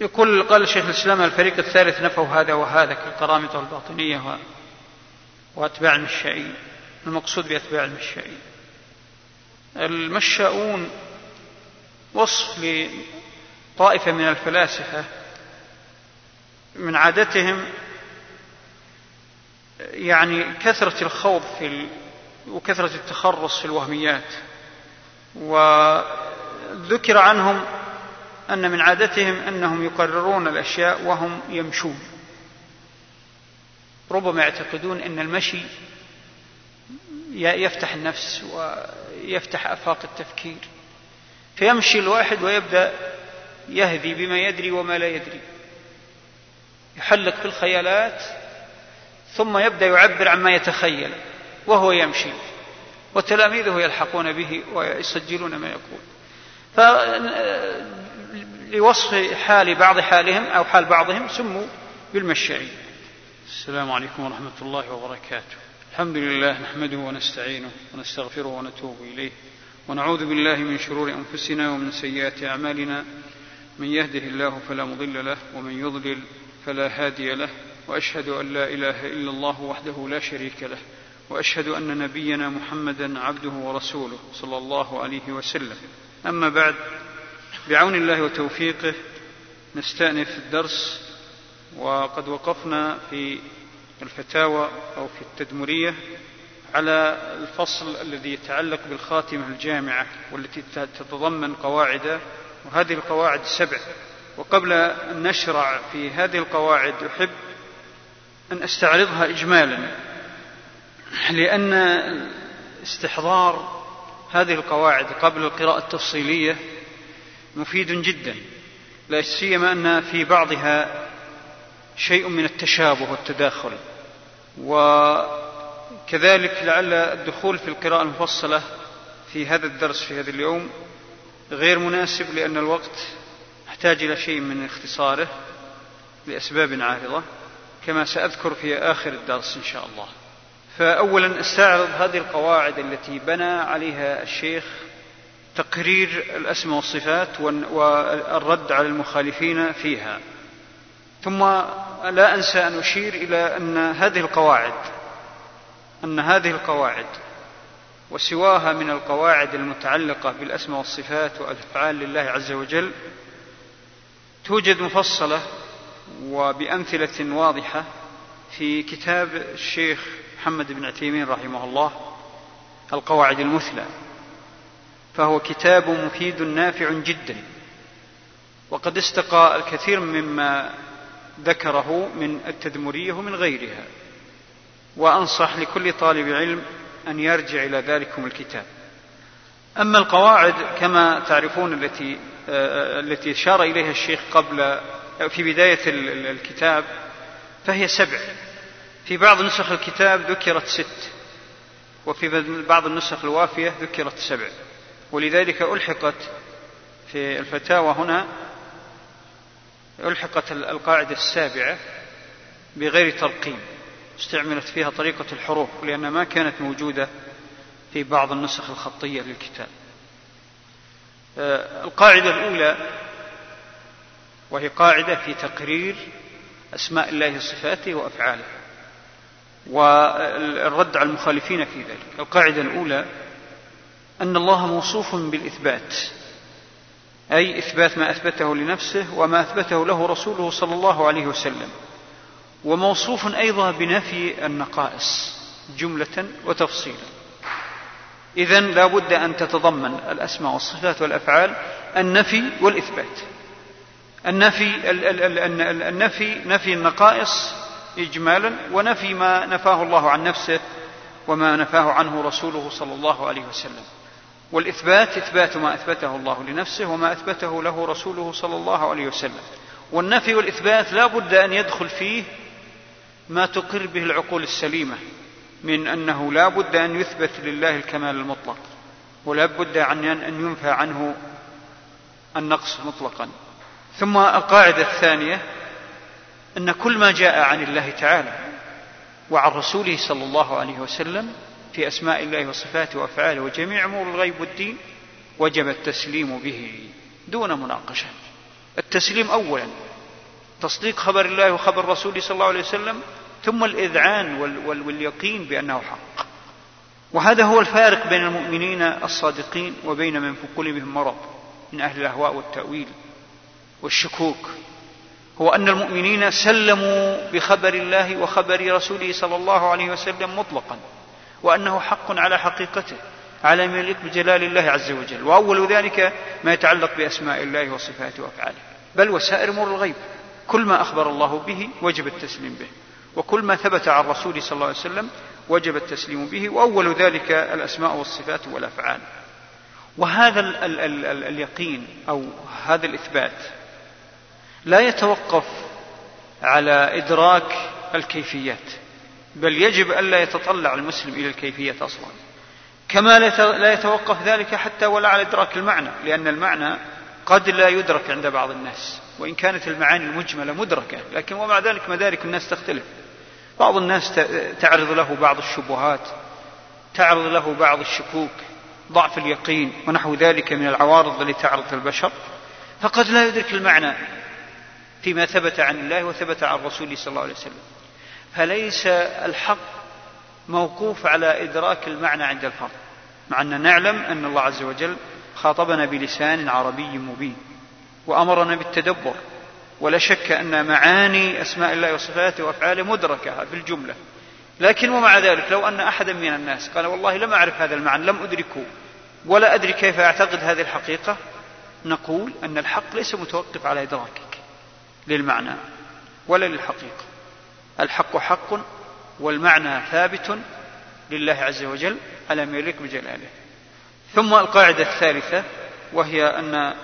يقول قال شيخ الإسلام الفريق الثالث نفوا هذا وهذا كالقرامطه الباطنية وأتباع المشائين المقصود بأتباع المشائين المشاؤون وصف لطائفة من الفلاسفة من عادتهم يعني كثرة الخوض في. وكثرة التخرص في الوهميات وذكر عنهم أن من عادتهم أنهم يقررون الأشياء وهم يمشون. ربما يعتقدون أن المشي يفتح النفس ويفتح آفاق التفكير. فيمشي الواحد ويبدأ يهدي بما يدري وما لا يدري. يحلق في الخيالات ثم يبدأ يعبر عما يتخيل وهو يمشي. وتلاميذه يلحقون به ويسجلون ما يقول. ف لوصف حال بعض حالهم أو حال بعضهم سموا بالمشائين السلام عليكم ورحمة الله وبركاته. الحمد لله نحمده ونستعينه ونستغفره ونتوب إليه ونعوذ بالله من شرور أنفسنا ومن سيئات أعمالنا. من يهده الله فلا مضل له ومن يضلل فلا هادي له وأشهد أن لا إله إلا الله وحده لا شريك له وأشهد أن نبينا محمدا عبده ورسوله صلى الله عليه وسلم. أما بعد بعون الله وتوفيقه نستأنف الدرس وقد وقفنا في الفتاوى أو في التدمرية على الفصل الذي يتعلق بالخاتمة الجامعة والتي تتضمن قواعد وهذه القواعد سبع. وقبل أن نشرع في هذه القواعد أحب أن أستعرضها إجمالا لأن استحضار هذه القواعد قبل القراءة التفصيلية مفيد جدا لا سيما أن في بعضها شيء من التشابه والتداخل. وكذلك لعل الدخول في القراءة المفصلة في هذا الدرس في هذا اليوم غير مناسب لأن الوقت يحتاج إلى شيء من اختصاره لأسباب عارضة كما سأذكر في آخر الدرس إن شاء الله. فأولا أستعرض هذه القواعد التي بنى عليها الشيخ تقرير الأسماء والصفات والرد على المخالفين فيها. ثم لا أنسى أن أشير إلى أن هذه القواعد أن هذه القواعد وسواها من القواعد المتعلقة بالأسماء والصفات والأفعال لله عز وجل توجد مفصلة وبأمثلة واضحة في كتاب الشيخ محمد بن عثيمين رحمه الله القواعد المثلى. فهو كتاب مفيد نافع جدا. وقد استقى الكثير مما ذكره من التدمرية ومن غيرها. وأنصح لكل طالب علم أن يرجع إلى ذلكم الكتاب. أما القواعد كما تعرفون التي التي أشار إليها الشيخ قبل في بداية الكتاب فهي سبع. في بعض نسخ الكتاب ذكرت ست وفي بعض النسخ الوافية ذكرت سبع. ولذلك ألحقت في الفتاوى هنا ألحقت القاعدة السابعة بغير ترقيم استعملت فيها طريقة الحروف لأنها ما كانت موجودة في بعض النسخ الخطية للكتاب. آه، القاعدة الأولى وهي قاعدة في تقرير أسماء الله وصفاته وأفعاله. والرد على المخالفين في ذلك. القاعدة الأولى أن الله موصوف بالإثبات أي إثبات ما أثبته لنفسه وما أثبته له رسوله صلى الله عليه وسلم. وموصوف أيضا بنفي النقائص جملة وتفصيلا. إذا لا بد أن تتضمن الأسماء والصفات والأفعال النفي والإثبات. النفي النفي نفي النقائص إجمالا ونفي ما نفاه الله عن نفسه وما نفاه عنه رسوله صلى الله عليه وسلم. والإثبات إثبات ما أثبته الله لنفسه وما أثبته له رسوله صلى الله عليه وسلم. والنفي والإثبات لا بد أن يدخل فيه ما تقر به العقول السليمة من أنه لا بد أن يثبت لله الكمال المطلق ولا بد أن ينفى عنه النقص مطلقا. ثم القاعدة الثانية أن كل ما جاء عن الله تعالى وعن رسوله صلى الله عليه وسلم في أسماء الله وصفاته وأفعاله وجميع أمور الغيب والدين وجب التسليم به دون مناقشة. التسليم أولا تصديق خبر الله وخبر رسوله صلى الله عليه وسلم ثم الإذعان واليقين بأنه حق. وهذا هو الفارق بين المؤمنين الصادقين وبين من في قلوبهم مرض من أهل الأهواء والتأويل والشكوك. هو أن المؤمنين سلموا بخبر الله وخبر رسوله صلى الله عليه وسلم مطلقا وأنه حق على حقيقته على ما يليق بجلال الله عز وجل. وأول ذلك ما يتعلق بأسماء الله وصفاته وأفعاله. بل وسائر أمور الغيب. كل ما أخبر الله به وجب التسليم به. وكل ما ثبت عن الرسول صلى الله عليه وسلم وجب التسليم به. وأول ذلك الأسماء والصفات والأفعال. وهذا ال ال ال اليقين أو هذا الإثبات لا يتوقف على إدراك الكيفيات بل يجب ألا يتطلع المسلم إلى الكيفية أصلا. كما لا يتوقف ذلك حتى ولا على إدراك المعنى لأن المعنى قد لا يدرك عند بعض الناس وإن كانت المعاني المجملة مدركة لكن ومع ذلك مدارك الناس تختلف. بعض الناس تعرض له بعض الشبهات تعرض له بعض الشكوك ضعف اليقين ونحو ذلك من العوارض التي تعرض البشر فقد لا يدرك المعنى. فيما ثبت عن الله وثبت عن رسوله صلى الله عليه وسلم. فليس الحق موقوف على إدراك المعنى عند الفرد مع أننا نعلم أن الله عز وجل خاطبنا بلسان عربي مبين وأمرنا بالتدبر. ولا شك أن معاني أسماء الله وصفاته وأفعاله مدركة في الجملة لكن ومع ذلك لو أن أحدا من الناس قال والله لم أعرف هذا المعنى لم أدركه ولا أدري كيف أعتقد هذه الحقيقة نقول أن الحق ليس متوقف على إدراكك للمعنى ولا للحقيقة. الحق حق والمعنى ثابت لله عز وجل على ما يليق بجلاله. ثم القاعدة الثالثة وهي أن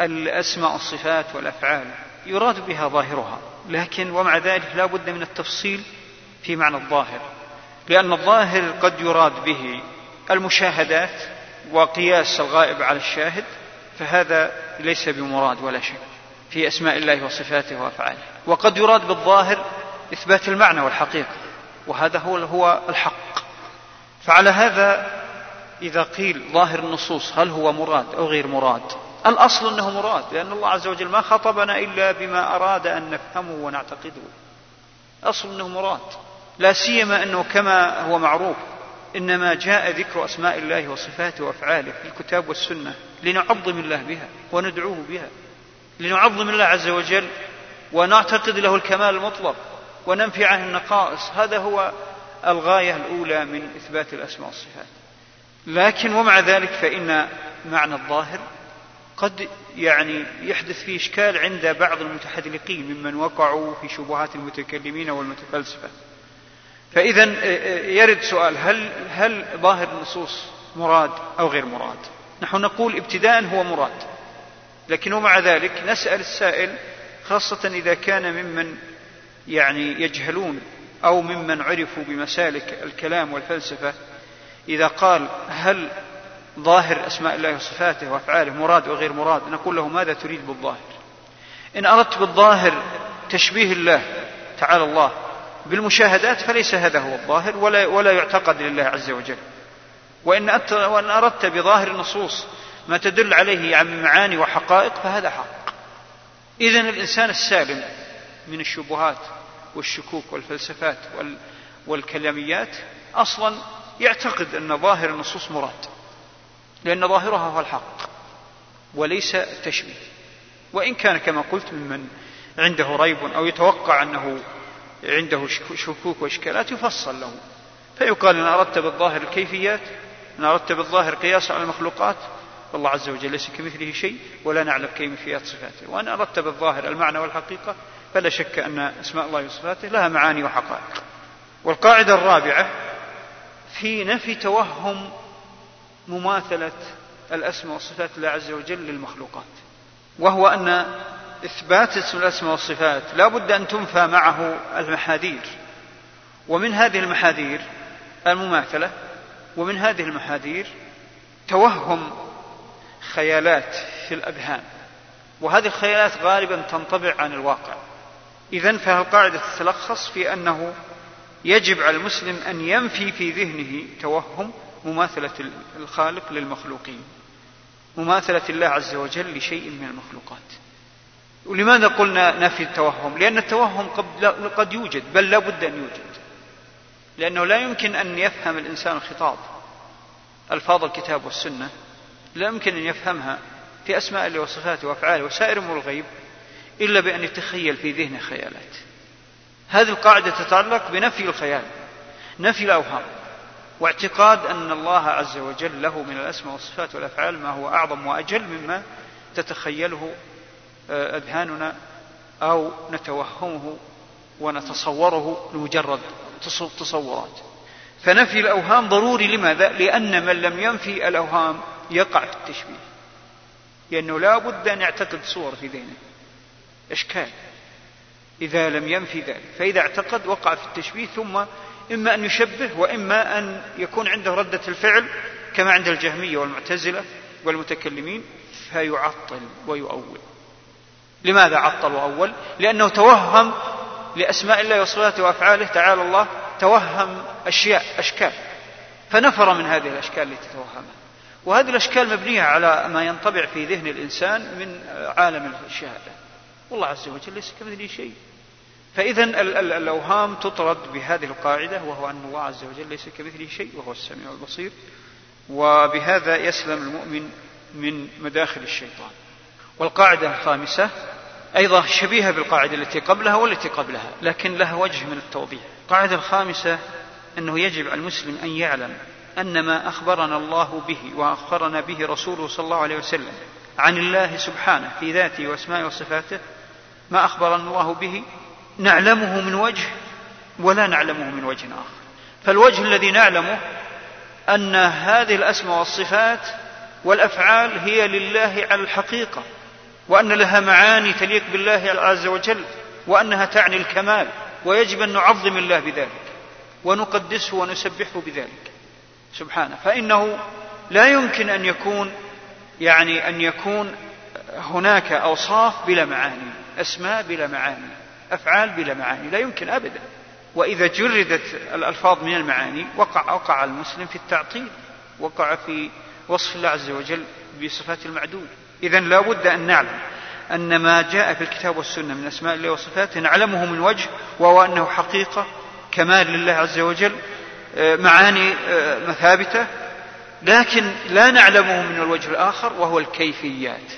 الأسماء الصفات والأفعال يراد بها ظاهرها لكن ومع ذلك لا بد من التفصيل في معنى الظاهر لأن الظاهر قد يراد به المشاهدات وقياس الغائب على الشاهد فهذا ليس بمراد ولا شك في أسماء الله وصفاته وأفعاله. وقد يراد بالظاهر إثبات المعنى والحقيقة وهذا هو هو الحق. فعلى هذا إذا قيل ظاهر النصوص هل هو مراد أو غير مراد؟ الأصل أنه مراد لأن الله عز وجل ما خطبنا إلا بما أراد أن نفهمه ونعتقده. أصل أنه مراد لا سيما أنه كما هو معروف إنما جاء ذكر أسماء الله وصفاته وأفعاله في الكتاب والسنة لنعظم الله بها وندعوه بها. لنعظم الله عز وجل ونعتقد له الكمال المطلق وننفي عنه النقائص. هذا هو الغاية الأولى من إثبات الأسماء والصفات. لكن ومع ذلك فإن معنى الظاهر قد يعني يحدث فيه إشكال عند بعض المتحذلقين ممن وقعوا في شبهات المتكلمين والمتفلسفة. فإذا يرد سؤال هل هل ظاهر النصوص مراد أو غير مراد؟ نحن نقول ابتداء هو مراد. لكن ومع ذلك نسأل السائل خاصة إذا كان ممن يعني يجهلون أو ممن عرفوا بمسالك الكلام والفلسفة إذا قال هل ظاهر أسماء الله وصفاته وأفعاله مراد وغير مراد نقول له ماذا تريد بالظاهر؟ إن أردت بالظاهر تشبيه الله تعالى الله بالمشاهدات فليس هذا هو الظاهر ولا, ولا يعتقد لله عز وجل. وإن, وإن أردت بظاهر النصوص ما تدل عليه عن معاني وحقائق فهذا حق. إذا الإنسان السالم من الشبهات والشكوك والفلسفات والكلاميات أصلا يعتقد أن ظاهر النصوص مراد لأن ظاهرها هو الحق وليس التشبيه. وإن كان كما قلت ممن عنده ريب أو يتوقع أنه عنده شكوك وإشكالات يفصل له. فيقال إن أردت بالظاهر الكيفيات إن أردت بالظاهر قياس على المخلوقات والله عز وجل ليس كمثله شيء ولا نعلم كيفيات صفاته وأن أردت بالظاهر المعنى والحقيقة فلا شك أن أسماء الله وصفاته لها معاني وحقائق. والقاعدة الرابعة في نفي توهم مماثلة الأسماء والصفات الله عز وجل للمخلوقات. وهو أن إثبات اسم الأسماء والصفات لا بد أن تنفى معه المحاذير. ومن هذه المحاذير المماثلة ومن هذه المحاذير توهم خيالات في الأذهان. وهذه الخيالات غالبا تنطبع عن الواقع. إذا فالقاعدة تتلخص في أنه يجب على المسلم أن ينفي في ذهنه توهم مماثلة الخالق للمخلوقين مماثلة الله عز وجل لشيء من المخلوقات. ولماذا قلنا نفي التوهم؟ لأن التوهم قد, قد يوجد بل لا بد أن يوجد. لأنه لا يمكن أن يفهم الإنسان الخطاب ألفاظ الكتاب والسنة لا يمكن أن يفهمها في أسماء الله وصفاته وأفعاله وسائر أمور الغيب إلا بأن يتخيل في ذهنه خيالات هذه القاعدة تتعلق بنفي الخيال نفي الأوهام واعتقاد أن الله عز وجل له من الأسماء والصفات والأفعال ما هو أعظم وأجل مما تتخيله آه، أذهاننا أو نتوهمه ونتصوره لمجرد تصورات فنفي الأوهام ضروري لماذا؟ لأن من لم ينفي الأوهام يقع في التشبيه. لأنه لا بد أن يعتقد صور في ذهنه. إشكال. إذا لم ينفي ذلك. فإذا اعتقد وقع في التشبيه ثم إما أن يشبه وإما أن يكون عنده ردة الفعل كما عند الجهمية والمعتزلة والمتكلمين فيعطل ويؤول. لماذا عطل وأول؟ لأنه توهم لأسماء الله وصفاته وأفعاله. تعالى الله توهم أشياء أشكال. فنفر من هذه الأشكال التي توهمها. وهذه الأشكال مبنية على ما ينطبع في ذهن الإنسان من عالم الشهادة. والله عز وجل ليس كمثله شيء. فإذا الأوهام تطرد بهذه القاعدة وهو أن الله عز وجل ليس كمثله شيء وهو السميع البصير. وبهذا يسلم المؤمن من مداخل الشيطان. والقاعدة الخامسة أيضا شبيهة بالقاعدة التي قبلها والتي قبلها لكن لها وجه من التوضيح. القاعدة الخامسة أنه يجب على المسلم أن يعلم أن ما أخبرنا الله به وأخبرنا به رسوله صلى الله عليه وسلم عن الله سبحانه في ذاته وأسمائه وصفاته ما أخبرنا الله به نعلمه من وجه ولا نعلمه من وجه آخر. فالوجه الذي نعلمه أن هذه الأسماء والصفات والأفعال هي لله على الحقيقة وأن لها معاني تليق بالله عز وجل وأنها تعني الكمال ويجب أن نعظم الله بذلك ونقدسه ونسبحه بذلك. سبحانه. فإنه لا يمكن أن يكون يعني أن يكون هناك أوصاف بلا معاني أسماء بلا معاني أفعال بلا معاني لا يمكن أبدا. وإذا جردت الألفاظ من المعاني وقع وقع المسلم في التعطيل وقع في وصف الله عز وجل بصفات المعدود. إذا لا بد أن نعلم أن ما جاء في الكتاب والسنة من أسماء الله وصفاته نعلمه من وجه وهو أنه حقيقة كمال لله عز وجل معاني آه، مثابتة لكن لا نعلمه من الوجه الآخر وهو الكيفيات.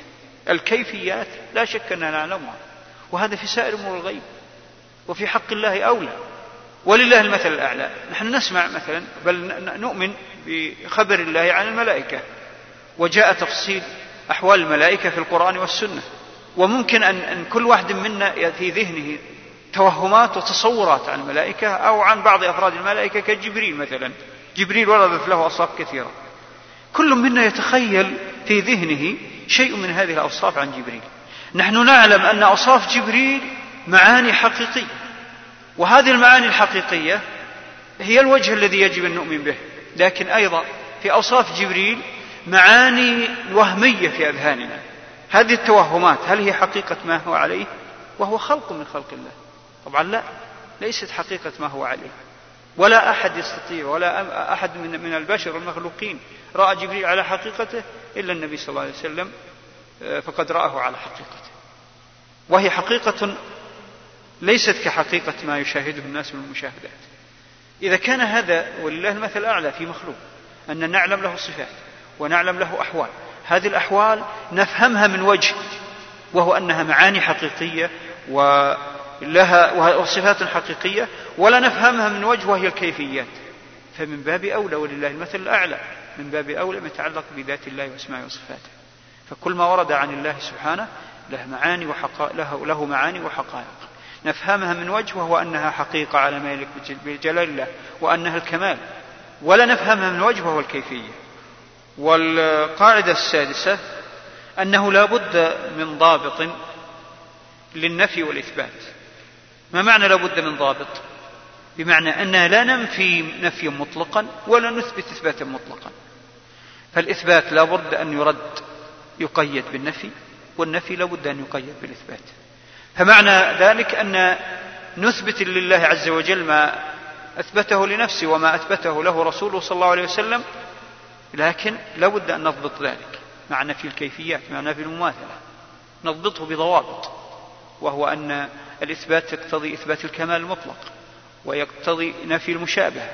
الكيفيات لا شك أننا نعلمها وهذا في سائر أمور الغيب وفي حق الله أولى. ولله المثل الأعلى. نحن نسمع مثلا بل نؤمن بخبر الله عن الملائكة وجاء تفصيل أحوال الملائكة في القرآن والسنة. وممكن أن كل واحد منا في ذهنه توهمات وتصورات عن الملائكة أو عن بعض أفراد الملائكة كجبريل مثلا. جبريل وردت له أوصاف كثيرة. كل منا يتخيل في ذهنه شيء من هذه الأوصاف عن جبريل. نحن نعلم أن أوصاف جبريل معاني حقيقية. وهذه المعاني الحقيقية هي الوجه الذي يجب أن نؤمن به. لكن أيضا في أوصاف جبريل معاني وهمية في أذهاننا. هذه التوهمات هل هي حقيقة ما هو عليه؟ وهو خلق من خلق الله. طبعا لا ليست حقيقة ما هو عليه. ولا أحد يستطيع ولا أحد من البشر المخلوقين رأى جبريل على حقيقته إلا النبي صلى الله عليه وسلم آه، فقد رآه على حقيقته. وهي حقيقة ليست كحقيقة ما يشاهده الناس من المشاهدات. إذا كان هذا ولله المثل الأعلى في مخلوق أن نعلم له صفات ونعلم له أحوال هذه الأحوال نفهمها من وجه وهو أنها معاني حقيقية ولها وصفات حقيقية ولا نفهمها من وجه وهي الكيفيات. فمن باب أولى ولله المثل الأعلى من باب أولى ما يتعلق بذات الله وأسمائه وصفاته. فكل ما ورد عن الله سبحانه له معاني وحقائق له, له معاني وحقائق. نفهمها من وجه وهو أنها حقيقة على ما يليق بجلال الله وأنها الكمال. ولا نفهمها من وجه وهو الكيفية. والقاعدة السادسة أنه لا بد من ضابط للنفي والإثبات. ما معنى لا بد من ضابط؟ بمعنى أننا لا ننفي نفيا مطلقا ولا نثبت إثباتا مطلقا. فالإثبات لا بد أن يرد يقيد بالنفي والنفي لا بد أن يقيد بالإثبات. فمعنى ذلك أن نثبت لله عز وجل ما أثبته لنفسه وما أثبته له رسوله صلى الله عليه وسلم لكن لا بد أن نضبط ذلك. مع نفي الكيفيات مع نفي المماثلة. نضبطه بضوابط وهو أن الإثبات يقتضي إثبات الكمال المطلق ويقتضي نفي المشابهة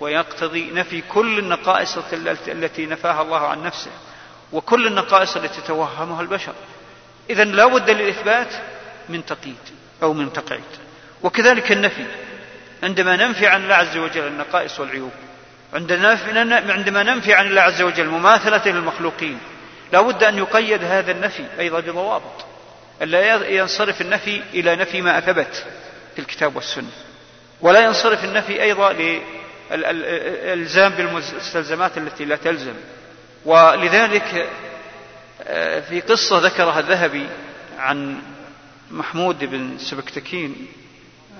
ويقتضي نفي كل النقائص التي نفاها الله عن نفسه وكل النقائص التي توهمها البشر. إذا لا بد للإثبات من تقييد أو من تقعيد. وكذلك النفي. عندما ننفي عن الله عز وجل النقائص والعيوب عندما ننفي عن الله عز وجل مماثلته للمخلوقين لا بد أن يقيد هذا النفي أيضا بضوابط. ألا ينصرف النفي إلى نفي ما أثبت في الكتاب والسنة. ولا ينصرف النفي أيضا للإلزام بالمستلزمات التي لا تلزم. ولذلك آه، في قصة ذكرها الذهبي عن محمود بن سبكتكين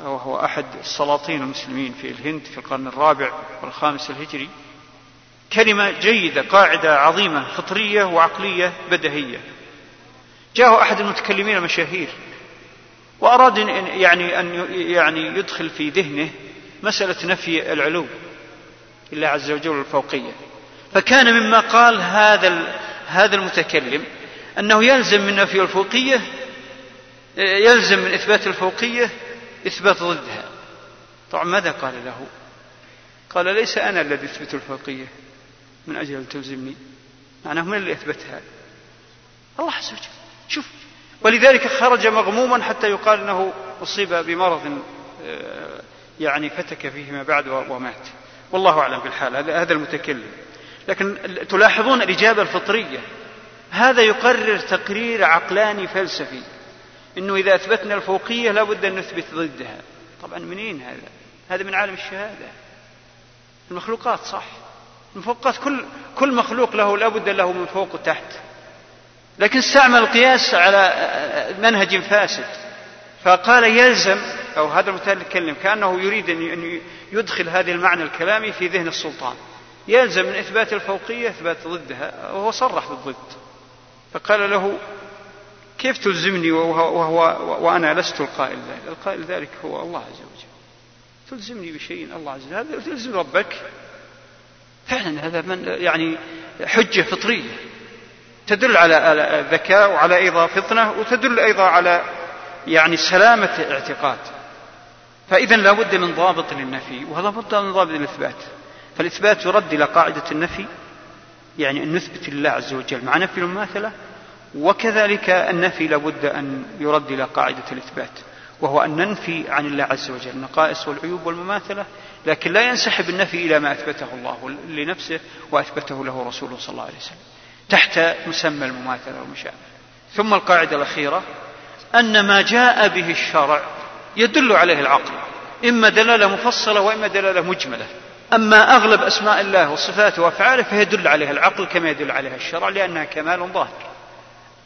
وهو أحد السلاطين المسلمين في الهند في القرن الرابع والخامس الهجري كلمة جيدة قاعدة عظيمة فطرية وعقلية بدهية. جاءه أحد المتكلمين المشاهير وأراد يعني أن يعني يدخل في ذهنه مسألة نفي العلو لله عز وجل الفوقية. فكان مما قال هذا هذا المتكلم أنه يلزم من نفي الفوقية يلزم من إثبات الفوقية إثبات ضدها. طبعا ماذا قال له؟ قال ليس أنا الذي أثبت الفوقية من أجل أن تلزمني معناه من اللي أثبتها؟ الله عز وجل. شوف ولذلك خرج مغموما حتى يقال إنه أصيب بمرض آه، يعني فتك فيه ما بعد ومات. والله أعلم بالحال هذا المتكلم. لكن تلاحظون الإجابة الفطرية. هذا يقرر تقرير عقلاني فلسفي. إنه إذا أثبتنا الفوقية لابد أن نثبت ضدها. طبعا منين هذا؟ هذا من عالم الشهادة. المخلوقات صح. المفوقات كل كل مخلوق له لابد له من فوق وتحت. لكن استعمل القياس على منهج فاسد. فقال يلزم أو هذا المتكلم كأنه يريد أن يدخل هذه المعنى الكلامي في ذهن السلطان. يلزم من إثبات الفوقية إثبات ضدها وهو صرح بالضد. فقال له كيف تلزمني وهو, وهو وأنا لست القائل ذلك؟ القائل ذلك هو الله عز وجل. تلزمني بشيء الله عز وجل تلزم ربك. فعلا هذا من يعني حجة فطرية. تدل على ذكاء وعلى أيضا فطنة وتدل أيضا على يعني سلامة اعتقاد فإذا لا بد من ضابط للنفي ولا بد من ضابط للإثبات. فالإثبات يرد إلى قاعدة النفي يعني أن نثبت لله عز وجل. مع نفي المماثلة وكذلك النفي لابد أن يرد إلى قاعدة الإثبات وهو أن ننفي عن الله عز وجل النقائص والعيوب والمماثلة لكن لا ينسحب النفي إلى ما أثبته الله لنفسه وأثبته له رسوله صلى الله عليه وسلم. تحت مسمى المماثلة والمشابهة ثم القاعدة الأخيرة أن ما جاء به الشرع يدل عليه العقل إما دلالة مفصلة وإما دلالة مجملة. أما أغلب أسماء الله وصفاته وأفعاله فيدل عليها العقل كما يدل عليها الشرع لأنها كمال ظاهر.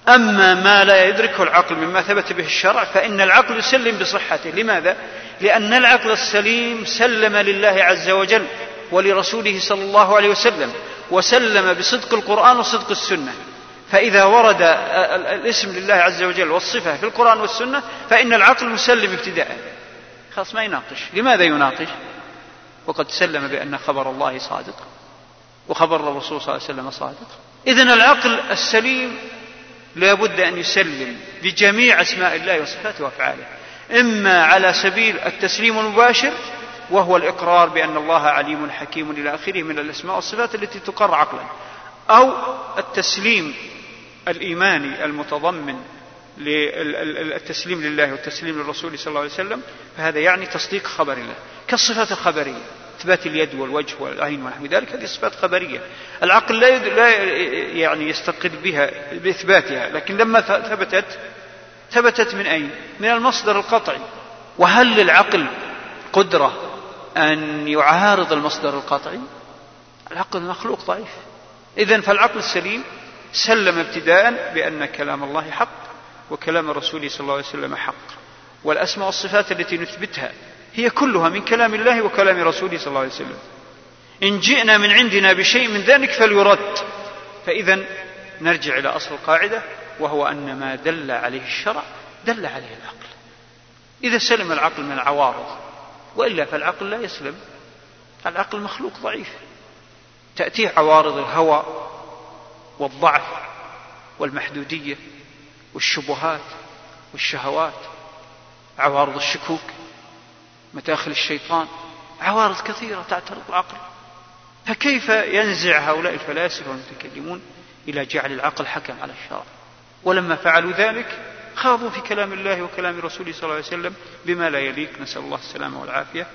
أما ما لا يدركه العقل مما ثبت به الشرع فإن العقل يسلم بصحته. لماذا؟ لأن العقل السليم سلم لله عز وجل ولرسوله صلى الله عليه وسلم. وسلم بصدق القرآن وصدق السنة. فإذا ورد الاسم لله عز وجل والصفة في القرآن والسنة فإن العقل مسلم ابتداء. خلاص ما يناقش. لماذا يناقش؟ وقد سلم بأن خبر الله صادق. وخبر الرسول صلى الله عليه وسلم صادق. إذن العقل السليم لا بد أن يسلم بجميع أسماء الله وصفاته وأفعاله. إما على سبيل التسليم المباشر وهو الإقرار بأن الله عليم حكيم إلى آخره من الأسماء والصفات التي تقر عقلا. أو التسليم الإيماني المتضمن للتسليم لله والتسليم للرسول صلى الله عليه وسلم فهذا يعني تصديق خبر الله. كالصفات الخبرية إثبات اليد والوجه والعين ونحو ذلك هذه صفات خبرية. العقل لا لا يعني يستقل بها بإثباتها لكن لما ثبتت ثبتت من أين؟ من المصدر القطعي. وهل للعقل قدرة أن يعارض المصدر القطعي؟ العقل مخلوق ضعيف. إذا فالعقل السليم سلم ابتداء بأن كلام الله حق وكلام الرسول صلى الله عليه وسلم حق. والأسماء والصفات التي نثبتها هي كلها من كلام الله وكلام رسوله صلى الله عليه وسلم. إن جئنا من عندنا بشيء من ذلك فليرد. فإذا نرجع إلى أصل القاعدة وهو أن ما دل عليه الشرع دل عليه العقل. إذا سلم العقل من العوارض وإلا فالعقل لا يسلم. العقل مخلوق ضعيف. تأتيه عوارض الهوى والضعف والمحدودية والشبهات والشهوات. عوارض الشكوك مداخل الشيطان. عوارض كثيرة تعترض العقل. فكيف ينزع هؤلاء الفلاسفة والمتكلمون إلى جعل العقل حكم على الشرع؟ ولما فعلوا ذلك خاضوا في كلام الله وكلام رسوله صلى الله عليه وسلم بما لا يليق. نسأل الله السلامة والعافية.